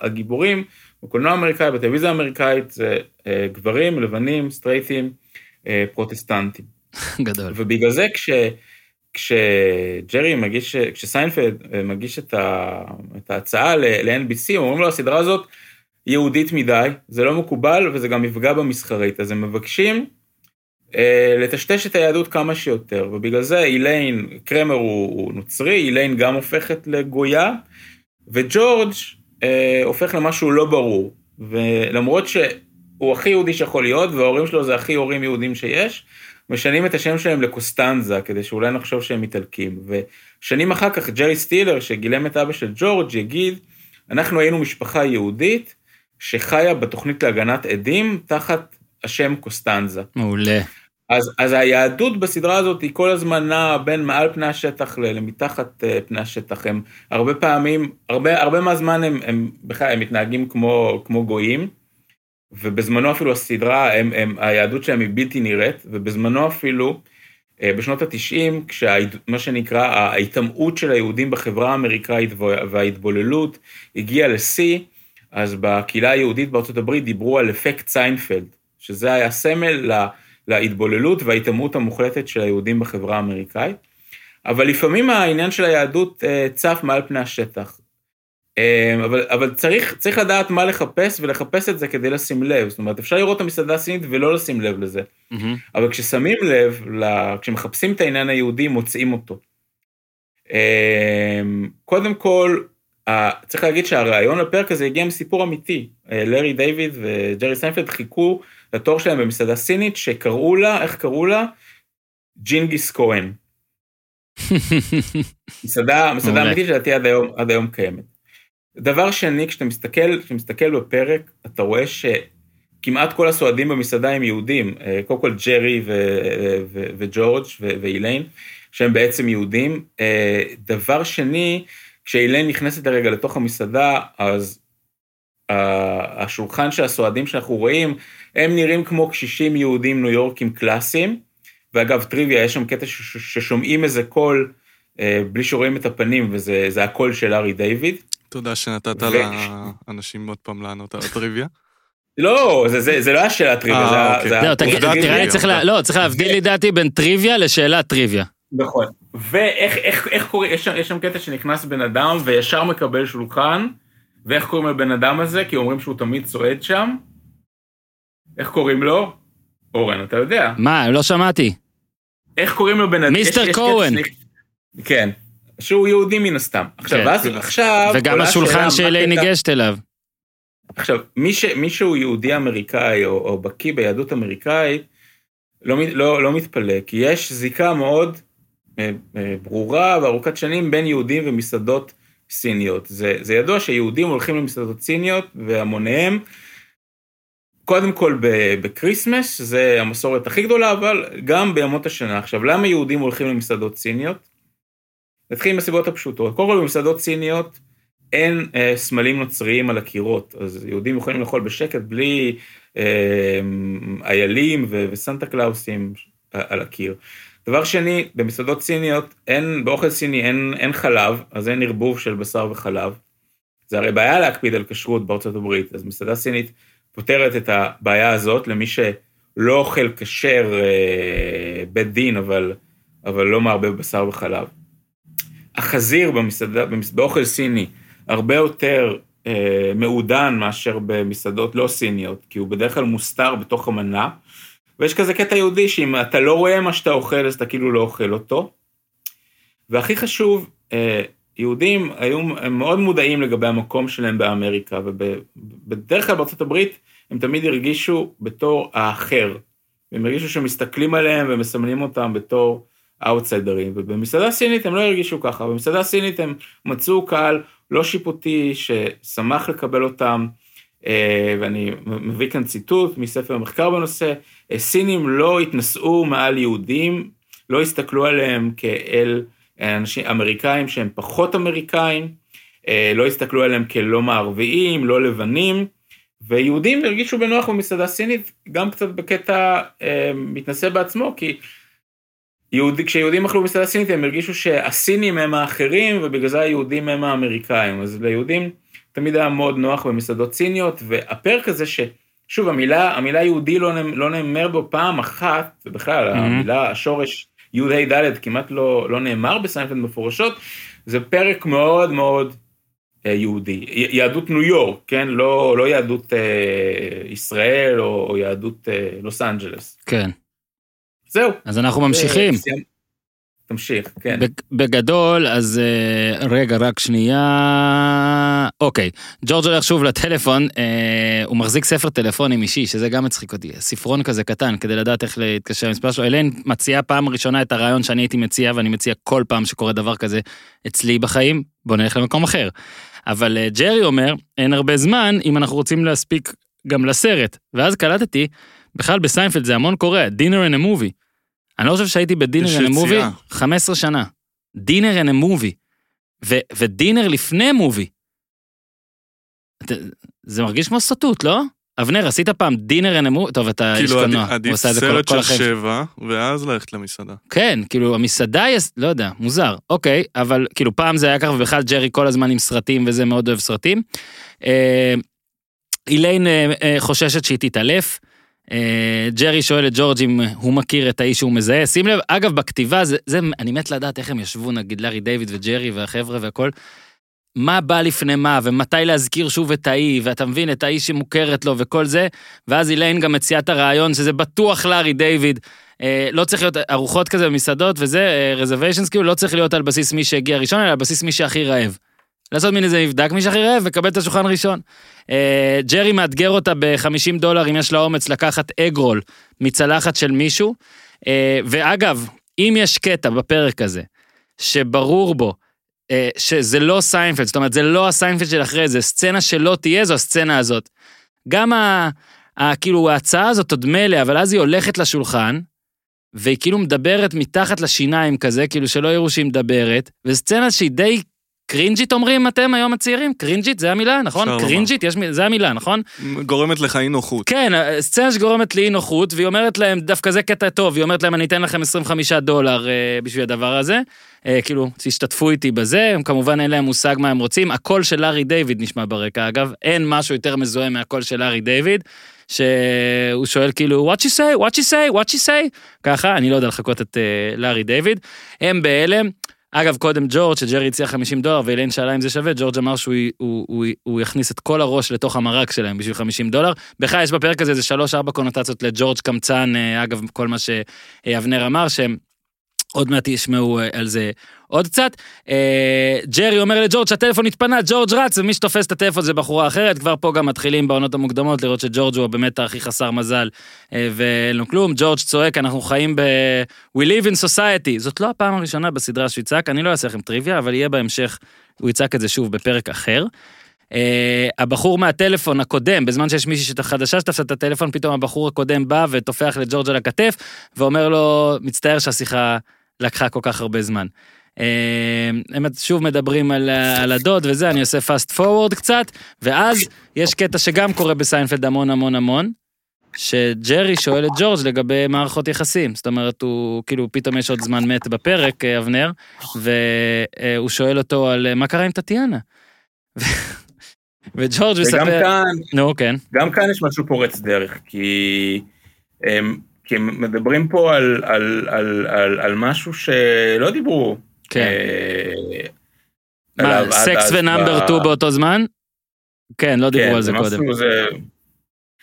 הגיבורים בקולנוע האמריקאי, בטלוויזיה האמריקאית, זה אה, גברים, לבנים, סטרייטים, אה, פרוטסטנטים. גדול. ובגלל זה כש... כשג'רי מגיש, כשסיינפלד אה, מגיש את, ה, את ההצעה ל-NBC, אומרים לו, הסדרה הזאת יהודית מדי, זה לא מקובל וזה גם יפגע במסחרית, אז הם מבקשים אה, לטשטש את היהדות כמה שיותר, ובגלל זה איליין, קרמר הוא, הוא נוצרי, איליין גם הופכת לגויה, וג'ורג' אה, הופך למשהו לא ברור, ולמרות שהוא הכי יהודי שיכול להיות, וההורים שלו זה הכי הורים יהודים שיש, משנים את השם שלהם לקוסטנזה, כדי שאולי נחשוב שהם איטלקים. ושנים אחר כך ג'רי סטילר, שגילם את אבא של ג'ורג', יגיד, אנחנו היינו משפחה יהודית שחיה בתוכנית להגנת עדים תחת השם קוסטנזה. מעולה. אז, אז היהדות בסדרה הזאת היא כל הזמן נעה בין מעל פני השטח ל- למתחת אה, פני השטח. הם הרבה פעמים, הרבה, הרבה מהזמן הם, הם בכלל, הם מתנהגים כמו, כמו גויים, ובזמנו אפילו הסדרה, הם, הם, היהדות שלהם היא בלתי נראית, ובזמנו אפילו, אה, בשנות ה-90, כשמה שנקרא ההיטמעות של היהודים בחברה האמריקאית וה- וההתבוללות הגיעה לשיא, אז בקהילה היהודית בארצות הברית דיברו על אפקט סיינפלד, שזה היה סמל לה- להתבוללות וההיטמעות המוחלטת של היהודים בחברה האמריקאית. אבל לפעמים העניין של היהדות אה, צף מעל פני השטח. אה, אבל, אבל צריך, צריך לדעת מה לחפש ולחפש את זה כדי לשים לב. זאת אומרת, אפשר לראות את המסעדה הסינית ולא לשים לב לזה. מהמם. אבל כששמים לב, כשמחפשים את העניין היהודי, מוצאים אותו. אמ, קודם כל, צריך להגיד שהרעיון לפרק הזה הגיע מסיפור אמיתי. אה, לארי דיוויד וג'רי סיינפלד חיכו לתור שלהם במסעדה סינית, שקראו לה, איך קראו לה? ג'ינגיס כהן. מסעדה, מסעדה. אמיתית שלדעתי עד היום, עד היום קיימת. דבר שני, כשאתה מסתכל, כשאתה מסתכל בפרק, אתה רואה שכמעט כל הסועדים במסעדה הם יהודים. אה, קודם כל ג'רי וג'ורג' ואיליין, שהם בעצם יהודים. אה, דבר שני, כשאיליין נכנסת לרגע לתוך המסעדה, אז ה- השולחן של הסועדים שאנחנו רואים, הם נראים כמו קשישים יהודים ניו יורקים קלאסיים. ואגב, טריוויה, יש שם קטע ששומעים איזה קול אה, בלי שרואים את הפנים, וזה זה הקול של ארי דיוויד. תודה שנתת ו- לאנשים עוד פעם לענות על הטריוויה. לא, זה, זה, זה לא היה שאלת טריוויה, אה, זה היה- אוקיי. עובדת תראה לי טריוויה. צריך לה- לא, צריך להבדיל לדעתי בין טריוויה לשאלת טריוויה. נכון. ואיך איך, איך קורה, יש שם, יש שם קטע שנכנס בן אדם וישר מקבל שולחן, ואיך קוראים לבן אדם הזה? כי אומרים שהוא תמיד צועד שם. איך קוראים לו? אורן, אתה יודע. מה, לא שמעתי. איך קוראים לבן אדם? מיסטר. שנכ- כן. שהוא יהודי מן הסתם. עכשיו, כן. ואז עכשיו... וגם השולחן הקטע- ניגשת אליו. עכשיו, מי, ש, מי שהוא יהודי אמריקאי או, או בקיא ביהדות אמריקאית, לא, לא, לא מתפלא, כי יש זיקה מאוד אה, אה, ברורה וארוכת שנים בין יהודים ומסעדות סיניות. זה, זה ידוע שיהודים הולכים למסעדות סיניות והמוניהם, קודם כל בקריסמס, זה המסורת הכי גדולה, אבל גם בימות השנה. עכשיו, למה יהודים הולכים למסעדות סיניות? נתחיל עם הסיבות הפשוטות. קודם כל, במסעדות סיניות אין אה, סמלים נוצריים על הקירות, אז יהודים יכולים לאכול בשקט בלי אה, איילים ו- וסנטה קלאוסים על הקיר. דבר שני, במסעדות סיניות, אין, באוכל סיני אין, אין חלב, אז אין ערבוב של בשר וחלב. זה הרי בעיה להקפיד על כשרות בארצות הברית, אז מסעדה סינית פותרת את הבעיה הזאת למי שלא אוכל כשר אה, בית דין, אבל, אבל לא מערבב בשר וחלב. החזיר במסעדה, במס- באוכל סיני הרבה יותר אה, מעודן מאשר במסעדות לא סיניות, כי הוא בדרך כלל מוסתר בתוך המנה, ויש כזה קטע יהודי שאם אתה לא רואה מה שאתה אוכל, אז אתה כאילו לא אוכל אותו. והכי חשוב, אה, יהודים היו מאוד מודעים לגבי המקום שלהם באמריקה, ובדרך כלל הברית הם תמיד הרגישו בתור האחר. הם הרגישו שמסתכלים עליהם ומסמנים אותם בתור אאוטסיידרים, ובמסעדה סינית הם לא הרגישו ככה, במסעדה סינית הם מצאו קהל לא שיפוטי ששמח לקבל אותם, אה, ואני מביא כאן ציטוט מספר מחקר בנושא, אה, סינים לא התנשאו מעל יהודים, לא הסתכלו עליהם כאל אנשים אמריקאים שהם פחות אמריקאים, אה, לא הסתכלו עליהם כלא מערביים, לא לבנים, ויהודים הרגישו בנוח במסעדה סינית, גם קצת בקטע אה, מתנשא בעצמו, כי יהודי, כשיהודים אכלו במסעדה סינית הם הרגישו שהסינים הם האחרים ובגלל זה היהודים הם האמריקאים, אז ליהודים תמיד היה מאוד נוח במסעדות סיניות, והפרק הזה ש... שוב, המילה, המילה יהודי לא, לא נאמר בו פעם אחת, ובכלל, אהם. המילה, השורש י"ה ד' כמעט לא, לא נאמר בסיינפלד מפורשות, זה פרק מאוד מאוד אה, יהודי. יהדות ניו יורק, כן? לא, לא יהדות אה, ישראל או, או יהדות אה, לוס אנג'לס. כן. זהו. אז אנחנו ממשיכים. זה- סיימ- תמשיך, כן. בג- בגדול, אז אה, רגע, רק שנייה. אוקיי, ג'ורג' הולך שוב לטלפון, אה, הוא מחזיק ספר טלפונים אישי, שזה גם מצחיק אותי, ספרון כזה קטן, כדי לדעת איך להתקשר למספר שלו. אלן מציעה פעם ראשונה את הרעיון שאני הייתי מציע, ואני מציע כל פעם שקורה דבר כזה אצלי בחיים, בוא נלך למקום אחר. אבל אה, ג'רי אומר, אין הרבה זמן אם אנחנו רוצים להספיק גם לסרט. ואז קלטתי, בכלל בסיינפלד זה המון קורה, dinner and a movie. אני לא חושב שהייתי ב-dinner movie יציאה. 15 שנה. dinner movie. ו- ו-dinner לפני movie. זה מרגיש כמו סטוט, לא? אבנר, עשית פעם dinner a movie? טוב, אתה איש כאילו קולנוע, עדיף- הוא עדיף כל- סרט כל של. שלו. שבע, ואז ללכת למסעדה. כן, כאילו המסעדה לא יודע, מוזר, אוקיי, אבל כאילו פעם זה היה ככה, ובכלל ג'רי כל הזמן עם סרטים וזה מאוד אוהב סרטים. אה, איליין אה, אה, חוששת שהיא תתעלף. אה, ג'רי שואל את ג'ורג' אם הוא מכיר את האיש שהוא מזהה. שים לב, אגב, בכתיבה, זה, זה, אני מת לדעת איך הם ישבו, נגיד לארי דיוויד וג'רי והחבר'ה והכל. מה בא לפני מה, ומתי להזכיר שוב את האי, ואתה מבין, את האיש שמוכרת לו וכל זה, ואז איליין גם מציעה את הרעיון שזה בטוח לארי דיוויד, אה, לא צריך להיות ארוחות כזה במסעדות וזה, רזרוויישנס כאילו לא צריך להיות על בסיס מי שהגיע ראשון, אלא על בסיס מי שהכי רעב. לעשות מין איזה מבדק מי שהכי רעב וקבל את השולחן ראשון. אה, ג'רי מאתגר אותה ב-50 דולר אם יש לה אומץ לקחת אגרול מצלחת של מישהו. אה, ואגב, אם יש קטע בפרק הזה, שברור בו אה, שזה לא סיינפלד, זאת אומרת זה לא הסיינפלד של אחרי זה, סצנה שלא תהיה זו הסצנה הזאת. גם ה... ה כאילו ההצעה הזאת עוד מילא, אבל אז היא הולכת לשולחן, והיא כאילו מדברת מתחת לשיניים כזה, כאילו שלא יראו שהיא מדברת, וזו סצנה שהיא די קרינג'ית אומרים אתם היום הצעירים? קרינג'ית זה המילה, נכון? קרינג'ית, יש, זה המילה, נכון? גורמת לך אי נוחות. כן, סצנה שגורמת לאי נוחות, והיא אומרת להם, דווקא זה קטע טוב, היא אומרת להם, אני אתן לכם 25 דולר אה, בשביל הדבר הזה. אה, כאילו, תשתתפו איתי בזה, הם כמובן אין להם מושג מה הם רוצים. הקול של לארי דיוויד נשמע ברקע, אגב, אין משהו יותר מזוהה מהקול של לארי דיוויד, שהוא שואל כאילו, what you say, what you say, what you say, ככה, אני לא יודע לחכות את אה, לארי דיוויד. הם בהלם. אגב, קודם ג'ורג', שג'רי הציע 50 דולר, ואילן שאלה אם זה שווה, ג'ורג' אמר שהוא הוא, הוא, הוא יכניס את כל הראש לתוך המרק שלהם בשביל 50 דולר. בכלל, יש בפרק הזה איזה 3-4 קונוטציות לג'ורג' קמצן, אה, אגב, כל מה שאבנר אמר, שהם עוד מעט ישמעו אה, על זה עוד קצת. אה, ג'רי אומר לג'ורג' שהטלפון התפנה, ג'ורג' רץ, ומי שתופס את הטלפון זה בחורה אחרת, כבר פה גם מתחילים בעונות המוקדמות לראות שג'ורג' הוא באמת הכי חסר מזל אה, ואין לו כלום. ג'ורג' צועק, אנחנו חיים ב... We live in society. זאת לא הפעם הראשונה בסדרה שהוא יצעק, אני לא אעשה לכם טריוויה, אבל יהיה בהמשך, הוא יצעק את זה שוב בפרק אחר. Uh, הבחור מהטלפון הקודם, בזמן שיש מישהי חדשה שתפסה את הטלפון, פתאום הבחור הקודם בא וטופח לג'ורג' על הכתף, ואומר לו, מצטער שהשיחה לקחה כל כך הרבה זמן. Uh, הם שוב מדברים על, על הדוד וזה, אני עושה פאסט פורוורד קצת, ואז יש קטע שגם קורה בסיינפלד המון המון המון, שג'רי שואל את ג'ורג' לגבי מערכות יחסים. זאת אומרת, הוא, כאילו, פתאום יש עוד זמן מת בפרק, אה, אבנר, והוא שואל אותו על אה, מה קרה עם טטיאנה. וג'ורג' וגם מספר... כאן, נו, כן. גם כאן יש משהו פורץ דרך, כי הם, כי הם מדברים פה על, על, על, על, על משהו שלא דיברו. כן. אה, מה, סקס ונאמבר ב- 2 באותו זמן? כן, לא דיברו כן, על זה קודם. זה...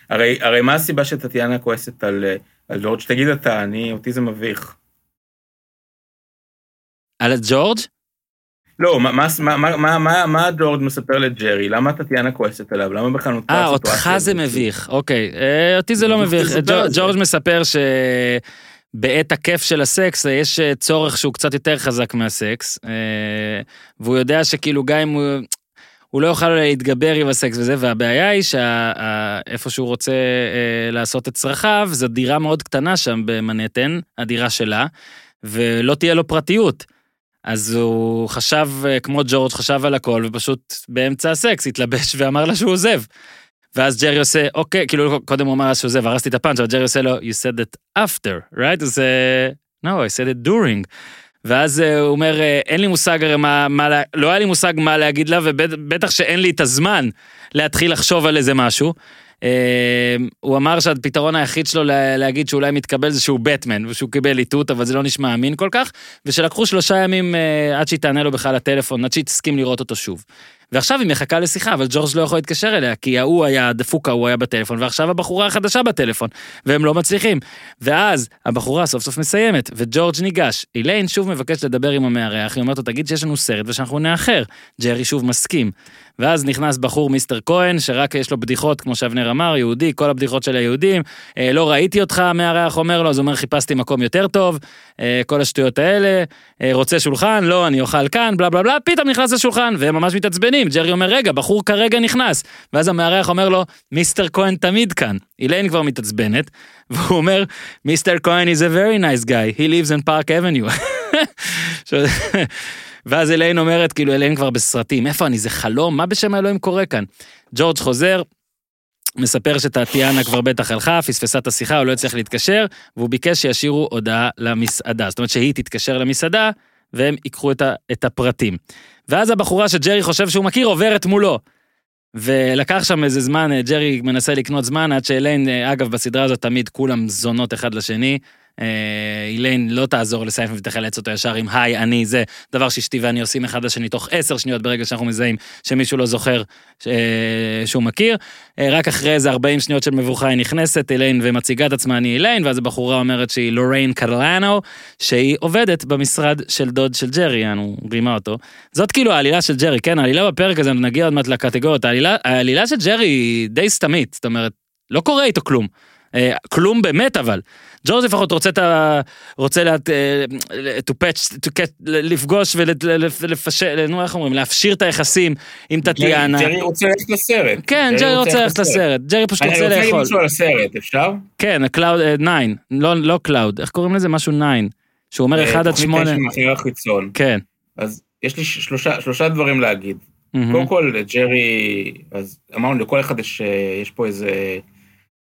הרי, הרי מה הסיבה שטטיאנה כועסת על, אה, על ג'ורג'? תגיד אתה, אני, אותי זה מביך. על ג'ורג'? לא, מה, מה, מה, מה, מה, מה ג'ורג' מספר לג'רי? למה טטיאנה כועסת עליו? למה בכלל נוצרה אה, הסיטואציה אותך זה? מביך, אוקיי. אה, אותי זה לא מביך. ג'ורג' מספר שבעת הכיף של הסקס אה, יש אה, צורך שהוא קצת יותר חזק מהסקס, אה, והוא יודע שכאילו גם אם הוא... הוא לא יוכל להתגבר עם הסקס וזה, והבעיה היא שאיפה שהוא רוצה אה, לעשות את צרכיו, זו דירה מאוד קטנה שם במנהטן, הדירה שלה, ולא תהיה לו פרטיות. אז הוא חשב, אה, כמו ג'ורג', חשב על הכל, ופשוט באמצע הסקס התלבש ואמר לה שהוא עוזב. ואז ג'רי עושה, אוקיי, כאילו קודם הוא אמר שהוא עוזב, הרסתי את הפאנץ', אבל ג'רי עושה לו, you said it after, right? אז אה, no, I said it during. ואז אה, הוא אומר, אין לי מושג הרי מה, מה, לא היה לי מושג מה להגיד לה, ובטח שאין לי את הזמן להתחיל לחשוב על איזה משהו. אה, הוא אמר שהפתרון היחיד שלו לה- להגיד שאולי מתקבל זה שהוא בטמן, ושהוא קיבל איתות, אבל זה לא נשמע אמין כל כך, ושלקחו שלושה ימים אה, עד שהיא תענה לו בכלל לטלפון, עד שהיא תסכים לראות אותו שוב. ועכשיו היא מחכה לשיחה, אבל ג'ורג' לא יכול להתקשר אליה, כי ההוא היה, הדפוק ההוא היה בטלפון, ועכשיו הבחורה החדשה בטלפון, והם לא מצליחים. ואז הבחורה סוף סוף מסיימת, וג'ורג' ניגש. איליין שוב מבקש לדבר עם המארח, היא אומרת לו, תגיד שיש לנו סרט ושאנחנו נאחר. ג'רי שוב מסכים. ואז נכנס בחור מיסטר כהן, שרק יש לו בדיחות, כמו שאבנר אמר, יהודי, כל הבדיחות של היהודים. אה, לא ראיתי אותך, המארח אומר לו, אז הוא אומר, חיפשתי מקום יותר טוב, אה, כל השטויות האלה, אה, רוצה שולחן, לא, אני אוכל כאן, בלה בלה בלה, פתאום נכנס לשולחן, והם ממש מתעצבנים. ג'רי אומר, רגע, בחור כרגע נכנס. ואז המארח אומר לו, מיסטר כהן תמיד כאן. איליין כבר מתעצבנת, והוא אומר, מיסטר כהן is a very nice guy, he lives in Park Avenue. ואז אליין אומרת, כאילו אליין כבר בסרטים, איפה אני, זה חלום? מה בשם האלוהים קורה כאן? ג'ורג' חוזר, מספר שטטיאנה כבר בטח הלכה, פספסה את השיחה, הוא לא הצליח להתקשר, והוא ביקש שישאירו הודעה למסעדה. זאת אומרת שהיא תתקשר למסעדה, והם ייקחו את, ה, את הפרטים. ואז הבחורה שג'רי חושב שהוא מכיר עוברת מולו. ולקח שם איזה זמן, ג'רי מנסה לקנות זמן, עד שאליין, אגב, בסדרה הזאת תמיד כולם זונות אחד לשני. אה, איליין לא תעזור לסיינפלד ותחלץ אותו ישר עם היי, אני זה, דבר שאשתי ואני עושים אחד לשני תוך עשר שניות ברגע שאנחנו מזהים שמישהו לא זוכר ש- אה, שהוא מכיר. אה, רק אחרי איזה 40 שניות של מבוכה היא נכנסת, איליין ומציגה את עצמה, אני איליין, ואז הבחורה אומרת שהיא לוריין קרלנו, שהיא עובדת במשרד של דוד של ג'רי, יענו, רימה אותו. זאת כאילו העלילה של ג'רי, כן, העלילה בפרק הזה, נגיע עוד מעט לקטגוריות, העלילה, העלילה של ג'רי היא די סתמית, זאת אומרת, לא קורה איתו כלום. אה, כלום באמת אבל. ג'ורג' לפחות רוצה את ה... רוצה לה... אה, to patch, to catch, לפגוש ולפשט, נו איך אומרים, להפשיר את היחסים עם טטיאנה. ג'רי רוצה ללכת לסרט. כן, ג'רי רוצה ללכת לסרט, ג'רי פשוט אני רוצה רוצה להגיד לאכול. משהו על הסרט, אפשר? כן, cloud 9, לא לא cloud, איך קוראים לזה? משהו 9. שהוא אומר 1 עד 8. תוכנית תשע מאחורי החיצון. כן. אז יש לי שלושה, דברים להגיד. קודם כל, ג'רי, אז אמרנו, לכל אחד יש פה איזה,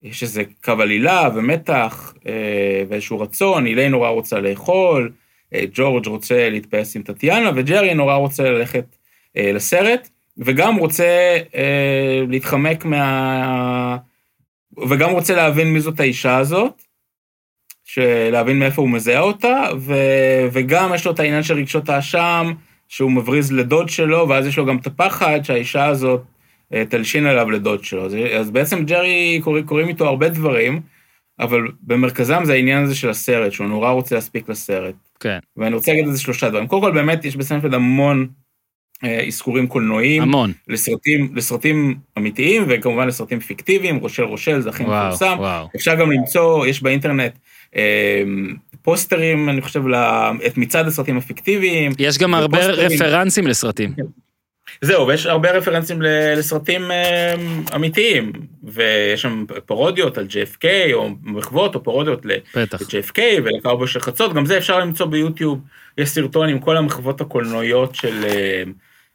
יש איזה קו עלילה ומתח אה, ואיזשהו רצון, איליין נורא רוצה לאכול, אה, ג'ורג' רוצה להתפייס עם טטיאנה, וג'רי נורא רוצה ללכת אה, לסרט, וגם רוצה להתחמק מה... וגם רוצה להבין מי זאת האישה הזאת, להבין מאיפה הוא מזהה אותה, ו... וגם יש לו את העניין של רגשות האשם, שהוא מבריז לדוד שלו, ואז יש לו גם את הפחד שהאישה הזאת תלשין עליו לדוד שלו. אז, אז בעצם ג'רי, קורא, קוראים איתו הרבה דברים, אבל במרכזם זה העניין הזה של הסרט, שהוא נורא רוצה להספיק לסרט. כן, ואני רוצה להגיד על זה שלושה דברים. קודם כל, באמת יש בסנפלד המון אה, אזכורים קולנועיים, המון. לסרטים, לסרטים אמיתיים, וכמובן לסרטים פיקטיביים, רושל רושל, זה הכי מפורסם. אפשר גם למצוא, יש באינטרנט אה, פוסטרים, אני חושב, ל- את מצעד הסרטים הפיקטיביים. יש גם הרבה. רפרנסים לסרטים. זהו, ויש הרבה רפרנסים לסרטים אה, אמיתיים, ויש שם פרודיות על JFK, או מחוות, או פרודיות. ל-JFK ולקרבו של חצות, גם זה אפשר למצוא ביוטיוב, יש סרטון עם כל המחוות הקולנועיות של, אה,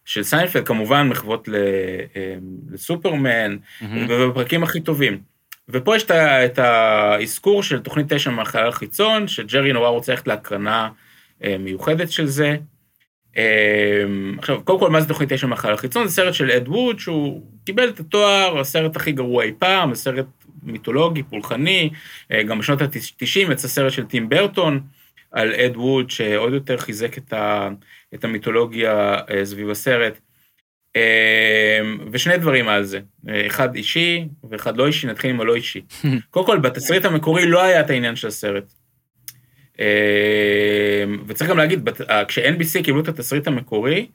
של סיינפלד, כמובן מחוות אה, לסופרמן, מהמם. ובפרקים הכי טובים. ופה יש את האזכור של תוכנית תשע מהחלל החיצון, שג'רי נורא רוצה ללכת להקרנה מיוחדת של זה. אה, עכשיו, קודם כל, מה זה תוכנית תשע מהחלל החיצון? זה סרט של אד ווד, שהוא קיבל את התואר, הסרט הכי גרוע אי פעם, הסרט מיתולוגי, פולחני, אה, גם בשנות ה-90 יצא סרט של טים ברטון על אד ווד, שעוד יותר חיזק את, ה, את המיתולוגיה אה, סביב הסרט. אה, ושני דברים על זה, אה, אחד אישי ואחד לא אישי, נתחיל עם הלא אישי. קודם כל, בתסריט המקורי לא היה את העניין של הסרט. אה, וצריך גם להגיד, אה, כש-NBC קיבלו את התסריט המקורי,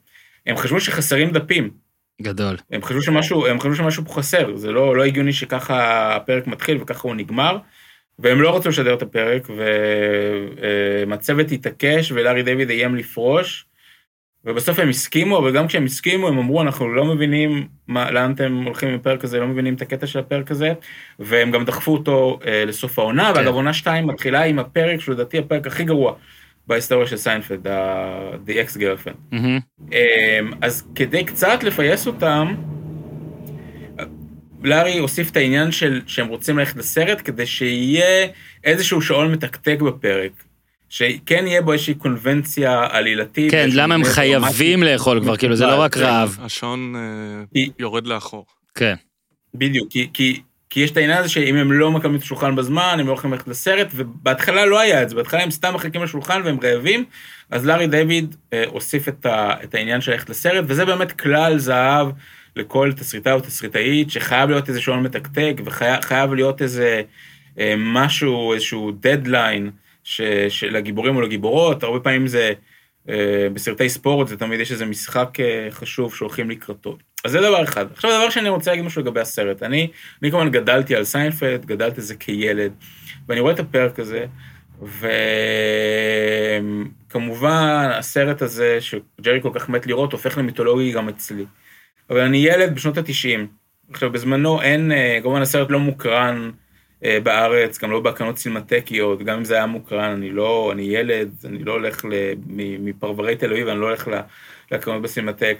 הם חשבו שחסרים דפים. גדול. הם חשבו שמשהו, הם חשבו שמשהו פה חסר, זה לא, לא הגיוני שככה הפרק מתחיל וככה הוא נגמר, והם לא רצו לשדר את הפרק, והצוות התעקש ולארי דיוויד איים לפרוש, ובסוף הם הסכימו, אבל גם כשהם הסכימו, הם אמרו, אנחנו לא מבינים מה, לאן אתם הולכים עם הפרק הזה, לא מבינים את הקטע של הפרק הזה, והם גם דחפו אותו אה, לסוף העונה, כן. ואגב, עונה 2 מתחילה עם הפרק, שלדעתי הפרק הכי גרוע בהיסטוריה של סיינפלד, The Ex-Girlfriend. מהמם. אמ, אז כדי קצת לפייס אותם, לארי הוסיף את העניין של שהם רוצים ללכת לסרט כדי שיהיה איזשהו שעון מתקתק בפרק. שכן יהיה בו איזושהי קונבנציה עלילתית. כן, למה הם חייבים. לאכול כבר, כאילו זה לא רק כן. רעב. השעון אה, יורד לאחור. כן. בדיוק, כי, כי, כי יש את העניין הזה שאם הם לא מקבלים את השולחן בזמן, הם לא יכולים ללכת לסרט, ובהתחלה לא היה את זה, בהתחלה הם סתם מחכים לשולחן והם רעבים, אז לארי דיוויד אה, הוסיף את, ה, את העניין של ללכת לסרט, וזה באמת כלל זהב לכל תסריטאי או תסריטאית, שחייב להיות איזה שעון מתקתק, וחייב להיות איזה אה, משהו, איזשהו דדליין של הגיבורים או לגיבורות, הרבה פעמים זה, אה, בסרטי ספורט זה תמיד יש איזה משחק אה, חשוב שהולכים לקראתו. אז זה דבר אחד. עכשיו, דבר שני, אני רוצה להגיד משהו לגבי הסרט. אני, אני כמובן גדלתי על סיינפלד, גדלתי על זה כילד, ואני רואה את הפרק הזה, וכמובן, הסרט הזה, שג'רי כל כך מת לראות, הופך למיתולוגי גם אצלי. אבל אני ילד בשנות ה-90. עכשיו, בזמנו אין, אה, כמובן הסרט לא מוקרן בארץ, גם לא בהקרנות סינמטקיות, גם אם זה היה מוקרן, אני לא, אני ילד, אני לא הולך מפרברי תל אביב, אני לא הולך להקרנות בסינמטק.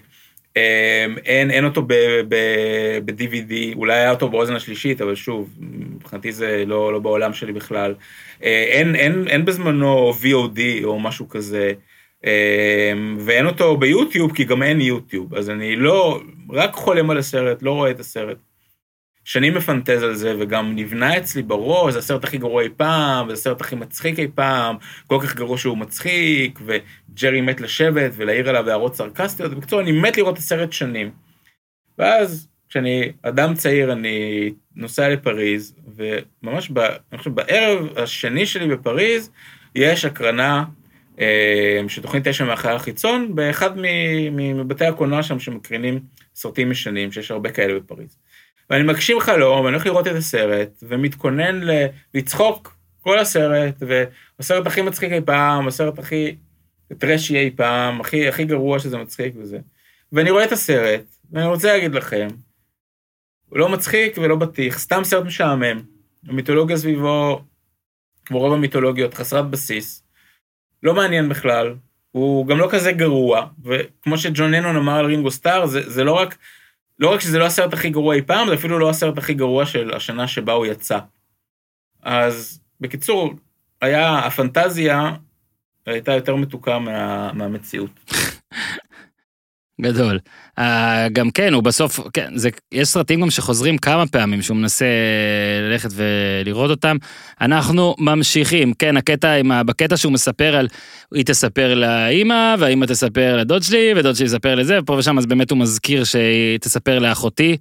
אה, אין, אין אותו ב-DVD, אולי היה אותו באוזן השלישית, אבל שוב, מבחינתי זה לא, לא בעולם שלי בכלל. אה, אין, אין, אין בזמנו VOD או משהו כזה, אה, ואין אותו ביוטיוב, כי גם אין יוטיוב, אז אני לא, רק חולם על הסרט, לא רואה את הסרט. שנים מפנטז על זה, וגם נבנה אצלי בראש, זה הסרט הכי גרוע אי פעם, זה הסרט הכי מצחיק אי פעם, כל כך גרוע שהוא מצחיק, וג'רי מת לשבת ולהעיר עליו הערות סרקסטיות, בקיצור, אני מת לראות את הסרט שנים. ואז, כשאני אדם צעיר, אני נוסע לפריז, וממש, ב, אני חושב, בערב השני שלי בפריז, יש הקרנה אה, של תוכנית תשע מהחלל החיצון, באחד מבתי הקולנוע שם שמקרינים סרטים ישנים, שיש הרבה כאלה בפריז. ואני מגשים חלום, ואני הולך לראות את הסרט, ומתכונן ל- לצחוק כל הסרט, והסרט הכי מצחיק אי פעם, הסרט הכי טרשי אי פעם, הכי, הכי גרוע שזה מצחיק וזה. ואני רואה את הסרט, ואני רוצה להגיד לכם, הוא לא מצחיק ולא בטיח, סתם סרט משעמם. המיתולוגיה סביבו, כמו רוב המיתולוגיות, חסרת בסיס, לא מעניין בכלל, הוא גם לא כזה גרוע, וכמו שג'ון ננון אמר על רינגו סטאר, זה, זה לא רק, לא רק שזה לא הסרט הכי גרוע אי פעם, זה אפילו לא הסרט הכי גרוע של השנה שבה הוא יצא. אז בקיצור, היה, הפנטזיה הייתה יותר מתוקה מה, מהמציאות. גדול. Uh, גם כן, הוא בסוף, כן, זה, יש סרטים גם שחוזרים כמה פעמים שהוא מנסה ללכת ולראות אותם. אנחנו ממשיכים, כן, הקטע עם, ה, בקטע שהוא מספר על, היא תספר לאימא, והאימא תספר לדוד שלי, ודוד שלי יספר לזה, ופה ושם אז באמת הוא מזכיר שהיא תספר לאחותי,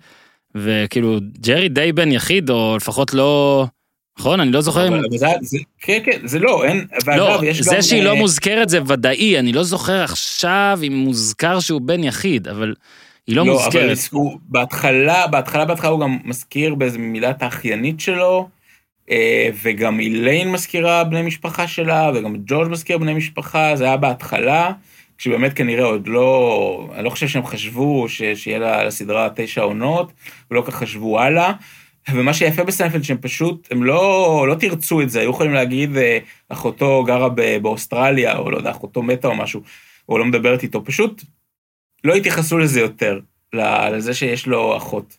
וכאילו, ג'רי די בן יחיד, או לפחות לא... נכון? אני לא זוכר אם... כן, כן, זה לא, אין... לא, זה שהיא לא אה, מוזכרת זה ודאי, אני לא זוכר עכשיו אם מוזכר שהוא בן יחיד, אבל היא לא, מוזכרת. לא, אבל בהתחלה, בהתחלה, בהתחלה הוא גם מזכיר באיזה מילת האחיינית שלו, אה, וגם איליין מזכירה בני משפחה שלה, וגם ג'ורג' מזכיר בני משפחה, זה היה בהתחלה, כשבאמת כנראה עוד לא, אני לא חושב שהם חשבו שיהיה לסדרה תשע עונות, ולא כך חשבו הלאה. ומה שיפה בסיינפלד שהם פשוט, הם לא, לא תרצו את זה, היו יכולים להגיד, אה, אחותו גרה באוסטרליה, או לא יודע, אחותו מתה או משהו, או לא מדברת איתו, פשוט לא התייחסו לזה יותר, לזה שיש לו אחות.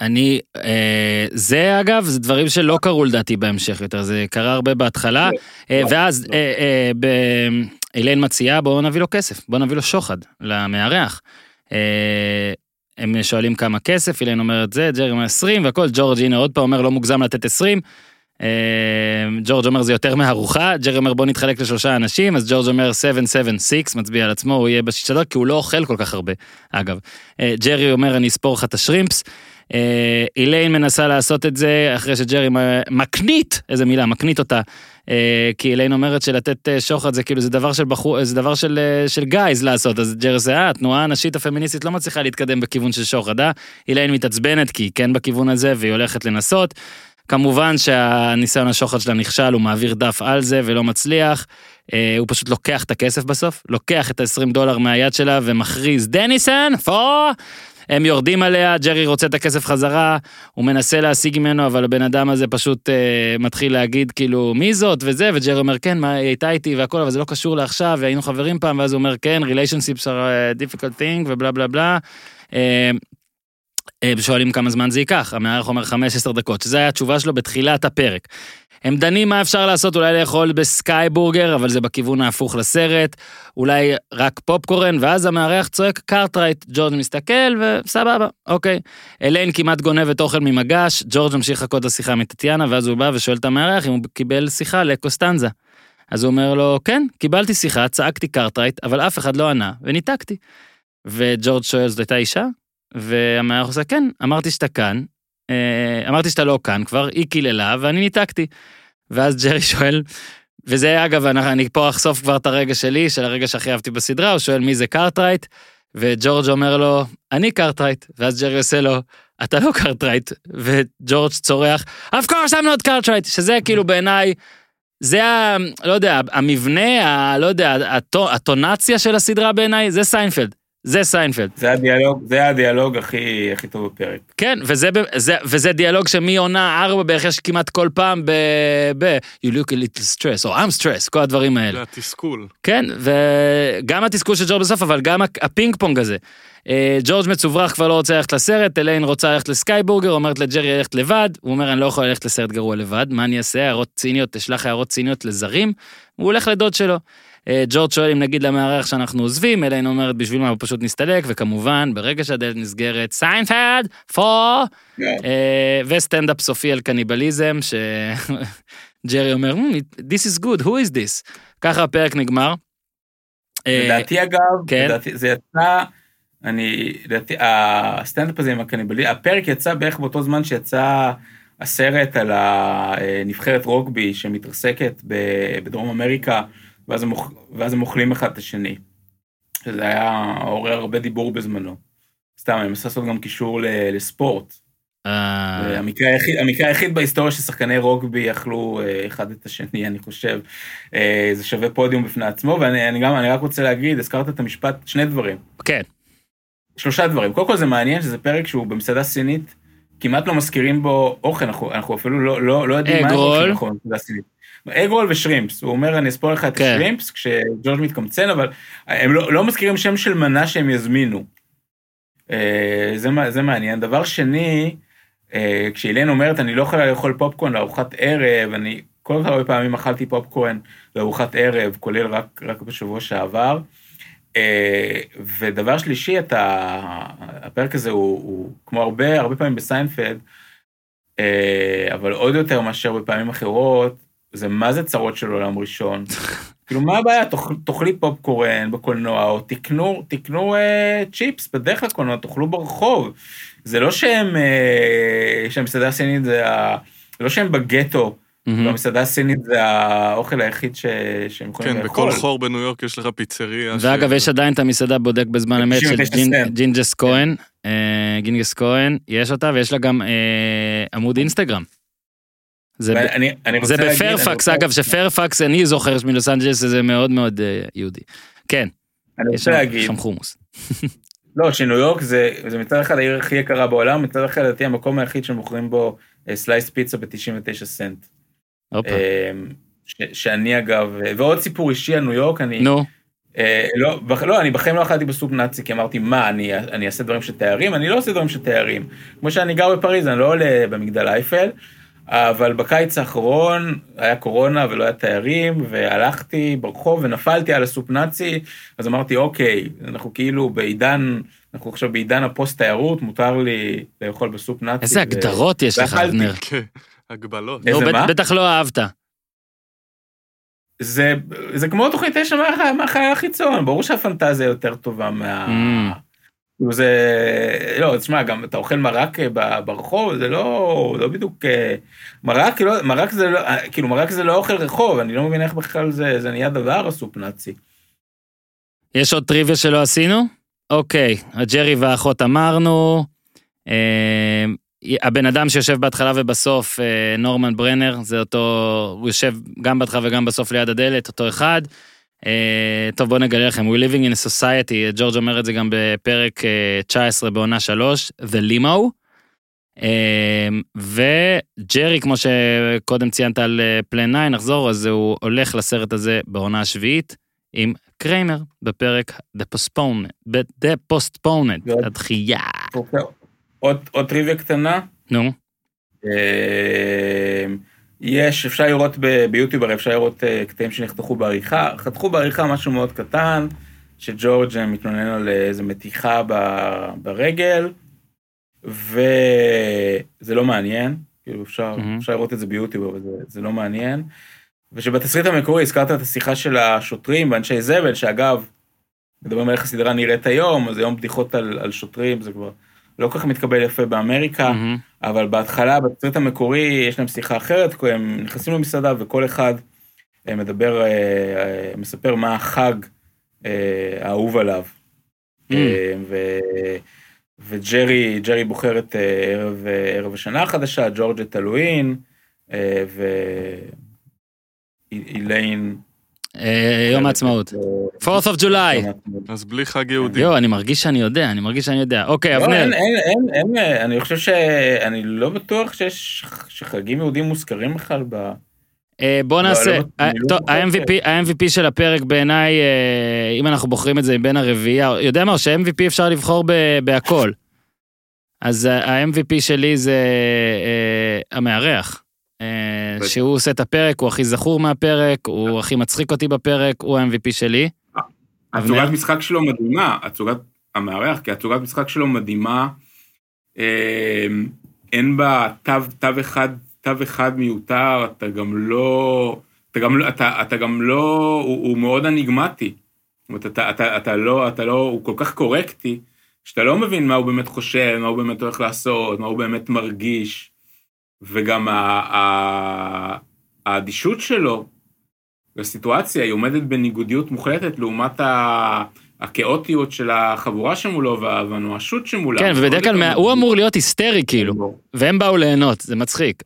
אני, אה, זה אגב, זה דברים שלא קרו לדעתי בהמשך יותר, זה קרה הרבה בהתחלה, לא, אה, לא, ואז לא. אה, אה, ב- אילן מציעה, בואו נביא לו כסף, בואו נביא לו שוחד למארח. אה, הם שואלים כמה כסף, אילן אומרת זה, ג'רי אומר 20 והכל, ג'ורג' הנה עוד פעם אומר לא מוגזם לתת 20. אה, ג'ורג' אומר זה יותר מארוחה, ג'רי אומר בוא נתחלק לשלושה אנשים, אז ג'ורג' אומר 776, מצביע על עצמו, הוא יהיה בשישה דקות, כי הוא לא אוכל כל כך הרבה, אגב. אה, ג'רי אומר אני אספור לך את השרימפס. אה, איליין מנסה לעשות את זה אחרי שג'רי מקנית, איזה מילה, מקנית אותה כי אליין אומרת שלתת אה, שוחד זה כאילו זה דבר של בחור, זה דבר של, אה, של גייז לעשות, אז ג'ר זה אה, התנועה הנשית הפמיניסטית לא מצליחה להתקדם בכיוון של שוחד, אה? אליין מתעצבנת כי היא כן בכיוון הזה והיא הולכת לנסות. כמובן שהניסיון השוחד שלה נכשל, הוא מעביר דף על זה ולא מצליח. הוא פשוט לוקח את הכסף בסוף, לוקח את ה-20 דולר מהיד שלה ומכריז דניסון, פור! הם יורדים עליה, ג'רי רוצה את הכסף חזרה, הוא מנסה להשיג ממנו, אבל הבן אדם הזה פשוט אה, מתחיל להגיד כאילו, מי זאת וזה, וג'רי אומר, כן, מה, היא הייתה איתי והכל, אבל זה לא קשור לעכשיו, והיינו חברים פעם, ואז הוא אומר, כן, relationships are a difficult thing, ובלה בלה בלה. אה, אה, שואלים כמה זמן זה ייקח, המארח אומר 15 דקות, שזו הייתה התשובה שלו בתחילת הפרק. הם דנים מה אפשר לעשות, אולי לאכול בסקייבורגר, אבל זה בכיוון ההפוך לסרט, אולי רק פופקורן, ואז המארח צועק Cartwright, ג'ורג' מסתכל וסבבה, אוקיי. אליין כמעט גונבת אוכל ממגש, ג'ורג' ממשיך לחכות לשיחה מטטיאנה, ואז הוא בא ושואל את המארח אם הוא קיבל שיחה לקוסטנזה. אז הוא אומר לו, כן, קיבלתי שיחה, צעקתי Cartwright, אבל אף אחד לא ענה, וניתקתי. וג'ורג' שואל, זאת הייתה אישה? והמארח עושה, כן, אמרתי שאתה כאן, אמרתי שאתה לא כאן כבר, היא קיללה ואני ניתקתי. ואז ג'רי שואל, וזה אגב, אני, אני פה אחשוף כבר את הרגע שלי, של הרגע שהכי אהבתי בסדרה, הוא שואל מי זה Cartwright, וג'ורג' אומר לו, אני Cartwright, ואז ג'רי עושה לו, אתה לא Cartwright, וג'ורג' צורח, of course I'm not Cartwright, שזה כאילו בעיניי, זה ה... לא יודע, המבנה, ה... לא יודע, האינטונציה של הסדרה בעיניי, זה סיינפלד. זה סיינפלד. זה הדיאלוג, זה הדיאלוג הכי, הכי טוב בפרק. כן, וזה, זה, וזה דיאלוג שמעונה ארבע בערך יש כמעט כל פעם ב... ב you look a little stressed, או I'm stressed, כל הדברים האלה. זה התסכול. כן, וגם התסכול של ג'ורג' בסוף, אבל גם הפינג פונג הזה. אה, ג'ורג' מצוברח כבר לא רוצה ללכת לסרט, אליין רוצה ללכת לסקייבורגר, אומרת לג'רי ללכת לבד, הוא אומר אני לא יכול ללכת לסרט גרוע לבד, מה אני אעשה, הערות ציניות, תשלח הערות ציניות לזרים, הוא הולך לדוד שלו. אה, ג'ורג' שואל אם נגיד למארח שאנחנו עוזבים, אליין אומרת בשביל מה הוא פשוט נסתלק, וכמובן, ברגע שהדלת נסגרת, סיינפלד, four, אה, וסטנדאפ סופי על קניבליזם, שג'רי אומר, hmm, This is good, who is this? ככה הפרק נגמר. אה, לדעתי אגב, כן? לדעתי, זה יצא, אני, לדעתי, הסטנדאפ הזה עם הקניבליזם, הפרק יצא בערך באותו זמן שיצא הסרט על הנבחרת רוגבי שמתרסקת בדרום אמריקה. ואז הם, אוכ... ואז הם אוכלים אחד את השני. שזה היה עורר הרבה דיבור בזמנו. סתם, אני מנסה לעשות גם קישור ל... לספורט. אה. המקרה היחיד, המקרה היחיד בהיסטוריה ששחקני רוגבי אכלו אה, אחד את השני, אני חושב. אה, זה שווה פודיום בפני עצמו, ואני אני גם, אני רק רוצה להגיד, הזכרת את המשפט, שני דברים. כן. שלושה דברים. קודם כל זה מעניין שזה פרק שהוא במסעדה סינית, כמעט לא מזכירים בו אוכל, אנחנו, אנחנו אפילו לא, לא, לא יודעים מה אנחנו במסעדה סינית. אגרול ושרימפס, הוא אומר, אני אספור לך את כן. השרימפס, כשג'ורג' מתקמצן, אבל הם לא, לא מזכירים שם של מנה שהם יזמינו. אה, זה, זה מעניין. דבר שני, אה, כשאילן אומרת, אני לא יכולה לאכול פופקורן לארוחת ערב, אני כל כך הרבה פעמים אכלתי פופקורן לארוחת ערב, כולל רק, רק בשבוע שעבר. אה, ודבר שלישי, אתה, הפרק הזה הוא, הוא כמו הרבה, הרבה פעמים בסיינפלד, אבל עוד יותר מאשר בפעמים אחרות, זה מה זה צרות של עולם ראשון. כאילו, מה הבעיה? תאכל- תאכלי פופקורן בקולנוע, או תקנו, תקנו אה, צ'יפס בדרך לקולנוע, תאכלו ברחוב. זה לא שהם, אה, שהמסעדה הסינית זה ה... זה לא שהם בגטו, מהמם. והמסעדה הסינית זה האוכל היחיד ש... שהם יכולים כן, לאכול. בכל חור בניו יורק יש לך פיצריה. ואגב, יש עדיין את המסעדה בודק בזמן אמת של 99 ג'ין- סנט. ג'ינגיס כהן, אה, ג'ינגיס כהן, יש אותה, ויש לה גם אה, עמוד אינסטגרם. זה אני רוצה זה אני בפיירפקס, אגב, שפיירפקס, אני זוכר מלוס אנג'לס, זה מאוד מאוד אה, יהודי. כן, אני רוצה להגיד, יש שם חומוס. לא, שניו יורק זה, זה מצד אחד העיר הכי יקרה בעולם, מצד אחד לדעתי המקום היחיד שמוכרים בו slice פיצה ב-99 סנט. אה, ש, שאני אגב, אה, ועוד סיפור אישי על ניו יורק, אני, נו, אה, לא, לא, אני בחיים לא אכלתי ב Soup Nazi, כי אמרתי, מה, אני, אני אעשה דברים של תיירים? אני לא עושה דברים של תיירים. כמו שאני גר בפריז, אני לא עולה במגדל אייפל, אבל בקיץ האחרון היה קורונה ולא היה תיירים, והלכתי ברחוב ונפלתי על ה Soup Nazi, אז אמרתי, אוקיי, אנחנו כאילו בעידן, אנחנו עכשיו בעידן הפוסט תיירות, מותר לי לאכול בסופ נאצי. איזה ו- הגדרות יש לך. אבנר. כן, הגבלות. איזה בט- מה? בטח לא אהבת. זה, זה כמו תוכנית תשע מה- מהחייל החיצון, ברור שהפנטזיה יותר טובה מה... Mm. זה, לא, תשמע, גם אתה אוכל מרק אה, ברחוב, זה לא, לא בדיוק, אה, מרק, לא, מרק זה לא, אה, כאילו מרק זה לא אוכל רחוב, אני לא מבין איך בכלל זה, זה נהיה דבר הסופ נאצי. יש עוד טריוויה שלא עשינו? אוקיי, הג'רי והאחות אמרנו. אה, הבן אדם שיושב בהתחלה ובסוף, אה, נורמן ברנר, זה אותו, הוא יושב גם בהתחלה וגם בסוף ליד הדלת, אותו אחד. אה, טוב, בוא נגלה לכם, We living in a society, ג'ורג' אומר את זה גם בפרק אה, 19 בעונה 3, The Limo. אה, וג'רי, כמו שקודם ציינת על פלן 9, נחזור, אז הוא הולך לסרט הזה בעונה השביעית עם קריימר בפרק The Postponement, The Postponement, הדחייה. אוקיי. עוד, טריוויה קטנה, נו, אה, יש, אפשר לראות ב- ביוטיוב, הרי אפשר לראות אה, קטעים שנחתכו בעריכה, חתכו בעריכה משהו מאוד קטן, שג'ורג' אה, מתלונן על איזה מתיחה ב- ברגל, וזה לא מעניין, כאילו אפשר, מהמם. אפשר לראות את זה ביוטיוב, אבל זה, זה לא מעניין. ושבתסריט המקורי הזכרת את השיחה של השוטרים ואנשי זבל, שאגב, מדברים על איך הסדרה נראית היום, אז היום בדיחות על, על שוטרים, זה כבר לא כל כך מתקבל יפה באמריקה. מהמם. אבל בהתחלה, בתסריט המקורי, יש להם שיחה אחרת, הם נכנסים למסעדה וכל אחד אה, מדבר, אה, אה, מספר מה החג אה, האהוב עליו. Mm. ו... וג'רי, ג'רי בוחר את ערב, ערב השנה החדשה, ג'ורג' את הלואין, ואיליין... אה, יום העצמאות. אה, 4th of July. אז בלי חג יהודי. יואו, אני מרגיש שאני יודע, אני מרגיש שאני יודע. אוקיי, לא, אבנר. אין, אין, אין, אין, אני חושב שאני לא בטוח שיש, שחגים יהודים מוזכרים בכלל ב... אה, בוא לא, נעשה, לא, אה. ה-MVP ה-MVP של הפרק בעיניי, אה, אם אנחנו בוחרים את זה מבין הרביעייה, יודע מה, ש-MVP אפשר לבחור ב- בהכל. אז ה-MVP שלי זה אה, המארח. אה. שהוא עושה את הפרק, הוא הכי זכור מהפרק, הוא הכי מצחיק אותי בפרק, הוא ה-MVP שלי. הצוגת אבנר? משחק שלו מדהימה, הצוגת המארח, כי הצוגת משחק שלו מדהימה, אה, אין בה תו, תו אחד, תו אחד מיותר, אתה גם לא, אתה גם לא, אתה, אתה גם לא, הוא, הוא מאוד אניגמטי. זאת אומרת, אתה, אתה, אתה לא, אתה לא, הוא כל כך קורקטי, שאתה לא מבין מה הוא באמת חושב, מה הוא באמת הולך לעשות, מה הוא באמת מרגיש, וגם האדישות שלו, לסיטואציה, היא עומדת בניגודיות מוחלטת לעומת ה... הכאוטיות של החבורה שמולו וה- והנואשות שמולה. כן, ובדרך כלל הוא אמור להיות היסטרי כאילו, והם באו ליהנות, זה מצחיק.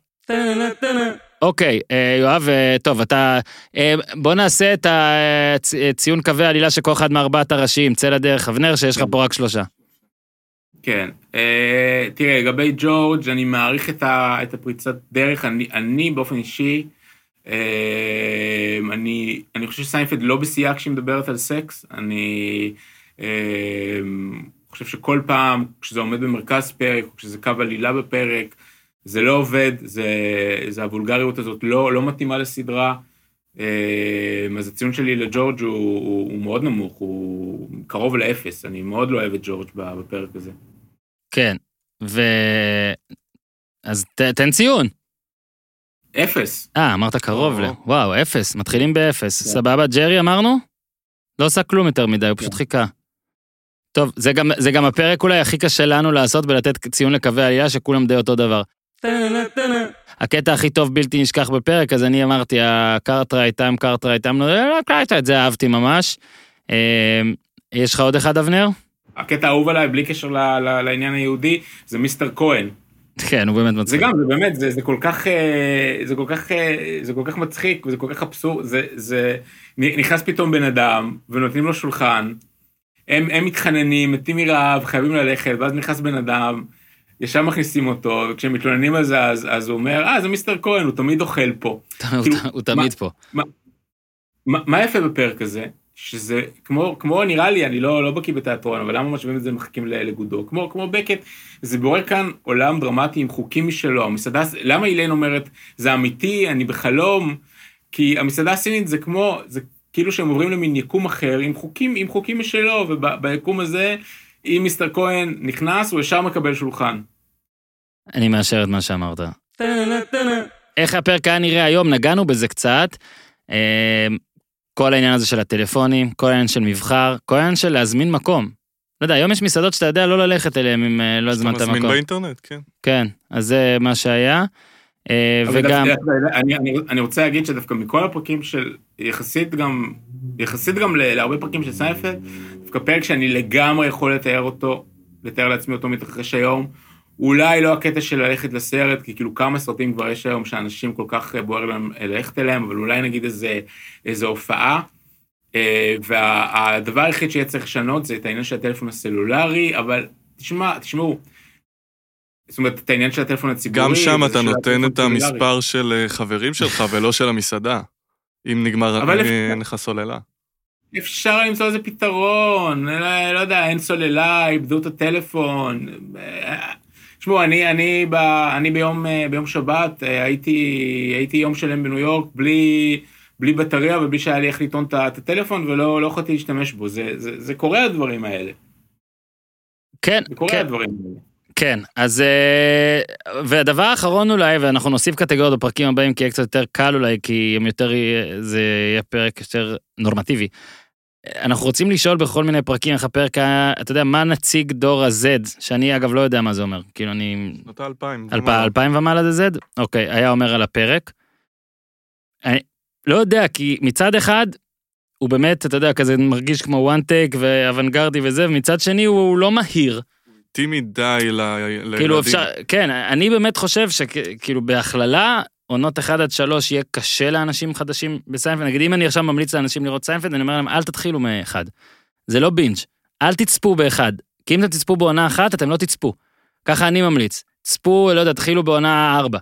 אוקיי, אה, יואב, אה, טוב, אתה... אה, בוא נעשה את הציון קווי העלילה של כל אחד מארבעת הראשיים, צא לדרך, אבנר, שיש לך פה רק שלושה. כן. אה, תראה, לגבי ג'ורג', אני מעריך את, ה, את הפריצת דרך, אני, אני באופן אישי, אה, אני, אני חושב שסיינפלד לא בשיאה כשהיא מדברת על סקס, אני אה, חושב שכל פעם כשזה עומד במרכז פרק, או כשזה קו עלילה בפרק, זה לא עובד, זה, זה הוולגריות הזאת לא, לא מתאימה לסדרה. אה, אז הציון שלי לג'ורג' הוא, הוא, הוא מאוד נמוך, הוא קרוב לאפס, אני מאוד לא אוהב את ג'ורג' בפרק הזה. כן, ו... אז ת, תן ציון. אפס. אה, אמרת קרוב ל... או. וואו, אפס, מתחילים באפס. כן. סבבה, ג'רי אמרנו? לא עשה כלום יותר מדי, הוא פשוט כן. חיכה. טוב, זה גם, זה גם הפרק אולי הכי קשה לנו לעשות ולתת ציון לקווי עלילה שכולם די אותו דבר. הקטע הכי טוב בלתי נשכח בפרק, אז אני אמרתי, הקארטרייט, טיים קארטרייט, טיים, לא קארטרייט, זה אהבתי ממש. אה, יש לך עוד אחד, אבנר? הקטע האהוב עליי, בלי קשר לעניין היהודי, זה מיסטר כהן. כן, הוא באמת זה מצחיק. גם, זה באמת, זה, זה כל כך, אה, זה כל כך, אה, זה כל כך מצחיק, וזה כל כך אבסורד, זה, זה, נכנס פתאום בן אדם, ונותנים לו שולחן, הם, הם מתחננים, מתים מרעב, חייבים ללכת, ואז נכנס בן אדם, ישר מכניסים אותו, וכשהם מתלוננים על זה, אז, אז הוא אומר, אה, זה מיסטר כהן, הוא תמיד אוכל פה. כאילו, הוא תמיד פה. מה, מה יפה בפרק הזה? שזה כמו, כמו נראה לי, אני לא, לא בקיא בתיאטרון, אבל למה משווים את זה ומחכים ל- לגודו? כמו, כמו בקט, זה בורר כאן עולם דרמטי עם חוקים משלו. המסעדה, למה אילן אומרת, זה אמיתי, אני בחלום? כי המסעדה הסינית זה כמו, זה כאילו שהם עוברים למין יקום אחר, עם חוקים, עם חוקים משלו, וביקום הזה, אם מיסטר כהן נכנס, הוא ישר מקבל שולחן. אני מאשר את מה שאמרת. איך הפרק היה נראה היום, נגענו בזה קצת. אה, כל העניין הזה של הטלפונים, כל העניין של מבחר, כל העניין של להזמין מקום. לא יודע, היום יש מסעדות שאתה יודע לא ללכת אליהן אם אה, לא שאתה הזמנת מזמין מקום. באינטרנט, כן. כן, אז זה מה שהיה. אה, וגם, דווקא, אני, אני, אני רוצה להגיד שדווקא מכל הפרקים של, יחסית גם, יחסית גם להרבה פרקים של סיינפלד, דווקא פרק שאני לגמרי יכול לתאר אותו, לתאר לעצמי אותו מתרחש היום, אולי לא הקטע של ללכת לסרט, כי כאילו כמה סרטים כבר יש היום שאנשים כל כך אה, בוער להם ללכת אליהם, אבל אולי נגיד איזה, איזה הופעה. אה, והדבר היחיד שיהיה צריך לשנות זה את העניין של הטלפון הסלולרי, אבל תשמע, תשמעו, זאת אומרת, את העניין של הטלפון הציבורי. גם שם אתה נותן את. המספר של אה, חברים שלך ולא של המסעדה. אם נגמר, אין לך סוללה. אפשר למצוא איזה פתרון, לא, לא יודע, אין סוללה, איבדו את הטלפון. אה, תשמעו, אני, אני, ב, אני ביום, אה, ביום שבת אה, הייתי, הייתי יום שלם בניו יורק בלי, בלי בטריה ובלי שהיה לי איך לטעון את הטלפון ולא לא יכולתי להשתמש בו. זה, זה, זה קורה הדברים האלה. כן, זה קורה כן, הדברים האלה. כן, אז... אה, והדבר האחרון אולי, ואנחנו נוסיף קטגוריות בפרקים הבאים, כי יהיה קצת יותר קל אולי, כי הם יותר, זה יהיה פרק יותר נורמטיבי. אנחנו רוצים לשאול בכל מיני פרקים איך הפרק היה, אתה יודע, מה נציג דור ה-Z, שאני אגב לא יודע מה זה אומר, כאילו אני... שנות האלפיים. אלפ- אלפיים ומעלה זה Z? אוקיי, היה אומר על הפרק. אני לא יודע, כי מצד אחד, הוא באמת, אתה יודע, כזה מרגיש כמו one take ואוונגרדי וזה, ומצד שני הוא לא מהיר. איטי מדי ל- לילדים. כאילו אפשר, כן, אני באמת חושב שכאילו בהכללה, עונות 1 עד 3 יהיה קשה לאנשים חדשים בסיינפלד. נגיד אם אני עכשיו ממליץ לאנשים לראות סיינפלד, אני אומר להם, אל תתחילו מאחד. זה לא בינג', אל תצפו באחד. כי אם אתם תצפו בעונה אחת, אתם לא תצפו. ככה אני ממליץ. צפו, לא יודע, תתחילו בעונה 4.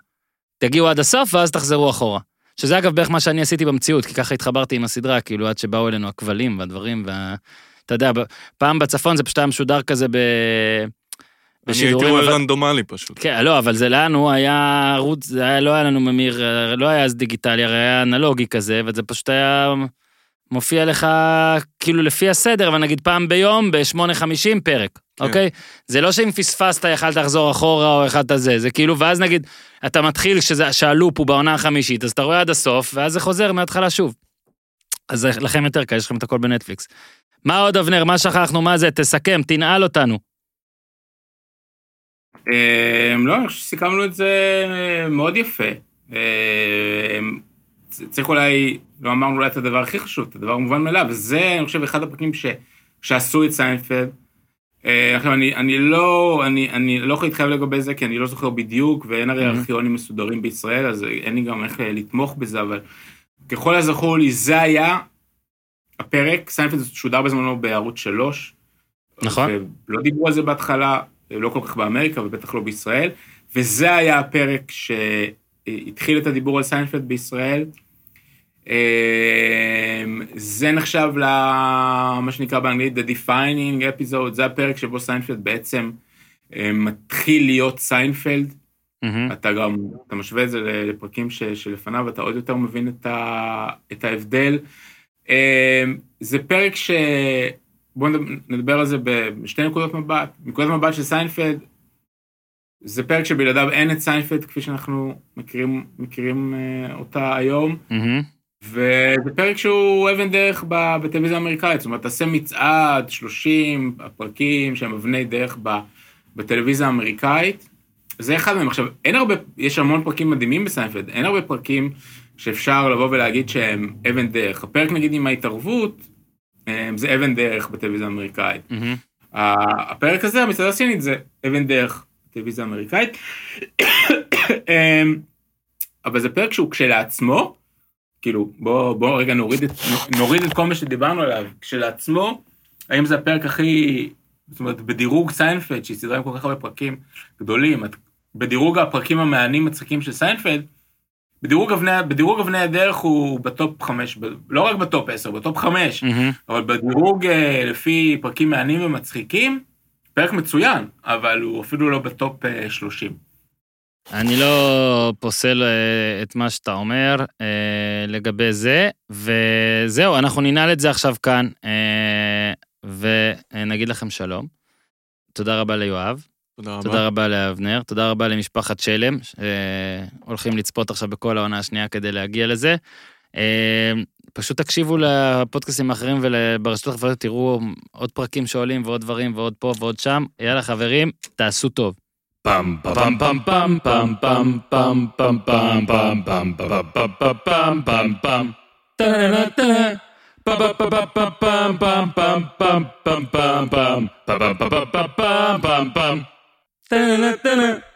תגיעו עד הסוף ואז תחזרו אחורה. שזה אגב בערך מה שאני עשיתי במציאות, כי ככה התחברתי עם הסדרה, כאילו עד שבאו אלינו הכבלים והדברים, וה... אתה יודע, פעם בצפון זה פשוט היה משודר כזה ב... אני הייתי בשידורים, רואה אבל- רנדומלי פשוט. כן, לא, אבל זה לנו היה ערוץ, זה היה, לא היה לנו ממיר, לא היה אז דיגיטלי, הרי היה אנלוגי כזה, וזה פשוט היה מופיע לך כאילו לפי הסדר, אבל נגיד פעם ביום ב-8.50 פרק, כן. אוקיי? זה לא שאם פספסת יכלת לחזור אחורה או יכלת זה, זה כאילו, ואז נגיד, אתה מתחיל שזה, שהלופ הוא בעונה החמישית, אז אתה רואה עד הסוף, ואז זה חוזר מההתחלה שוב. אז לכם יותר קל, יש לכם את הכל בנטפליקס. מה עוד, אבנר? מה שכחנו? מה זה? תסכם, תנעל אותנו. אה, לא, אני חושב שסיכמנו את זה מאוד יפה. אה, צריך אולי, לא אמרנו אולי את הדבר הכי חשוב, את הדבר המובן מאליו, וזה, אני חושב, אחד הפרקים ש, שעשו את סיינפלד. אה, עכשיו, אני, אני לא, אני, אני לא יכול להתחייב לגבי זה, כי אני לא זוכר בדיוק, ואין הרי Mhm. ארכיונים מסודרים בישראל, אז אין לי גם איך אה, לתמוך בזה, אבל ככל הזכור לי, זה היה הפרק, סיינפלד שודר בזמנו בערוץ 3. נכון. ולא דיברו על זה בהתחלה, לא כל כך באמריקה ובטח לא בישראל, וזה היה הפרק שהתחיל את הדיבור על סיינפלד בישראל. אמ, זה נחשב למה שנקרא באנגלית The Defining Episode, זה הפרק שבו סיינפלד בעצם אמ, מתחיל להיות סיינפלד. מהמם. אתה גם, אתה משווה את זה לפרקים ש, שלפניו, אתה עוד יותר מבין את, ה, את ההבדל. אמ, זה פרק ש... בואו נדבר על זה בשתי נקודות מבט. נקודת מבט של סיינפלד, זה פרק שבלעדיו אין את סיינפלד כפי שאנחנו מכירים, מכירים אה, אותה היום. מהמם. וזה פרק שהוא אבן דרך בטלוויזיה האמריקאית, זאת אומרת, תעשה מצעד, 30 הפרקים שהם אבני דרך בטלוויזיה האמריקאית, זה אחד מהם. עכשיו, אין הרבה, יש המון פרקים מדהימים בסיינפלד, אין הרבה פרקים שאפשר לבוא ולהגיד שהם אבן דרך. הפרק נגיד עם ההתערבות, אה, זה אבן דרך בטלוויזיה האמריקאית. ה- הפרק הזה, המסעדה הסינית, זה אבן דרך בטלוויזיה האמריקאית. אמ, אבל זה פרק שהוא כשלעצמו, כאילו, בוא, בוא רגע נוריד את, נוריד את כל מה שדיברנו עליו, כשלעצמו, האם זה הפרק הכי, זאת אומרת, בדירוג סיינפלד, שהיא סדרה עם כל כך הרבה פרקים גדולים, בדירוג הפרקים המעניינים מצחיקים של סיינפלד, בדירוג אבני, בדירוג אבני הדרך הוא ב top חמש, ב- לא רק ב top עשר, ב top חמש, מהמם. אבל בדירוג אה, לפי פרקים מעניינים ומצחיקים, פרק מצוין, אבל הוא אפילו לא בטופ אה, 30. אני לא פוסל אה, את מה שאתה אומר אה, לגבי זה, וזהו, אנחנו ננעל את זה עכשיו כאן, אה, ונגיד לכם שלום. תודה רבה ליואב, תודה רבה. תודה רבה לאבנר, תודה רבה למשפחת שלם, שהולכים לצפות עכשיו בכל העונה השנייה כדי להגיע לזה. אה, פשוט תקשיבו לפודקאסטים האחרים וברשתות החברתיות, תראו עוד פרקים שעולים ועוד דברים ועוד פה ועוד שם. יאללה חברים, תעשו טוב. Pam pam pam pam pam pam pam pam pam pam pam pam pam pam pam pam. Pam pam Da-da-da-da-da.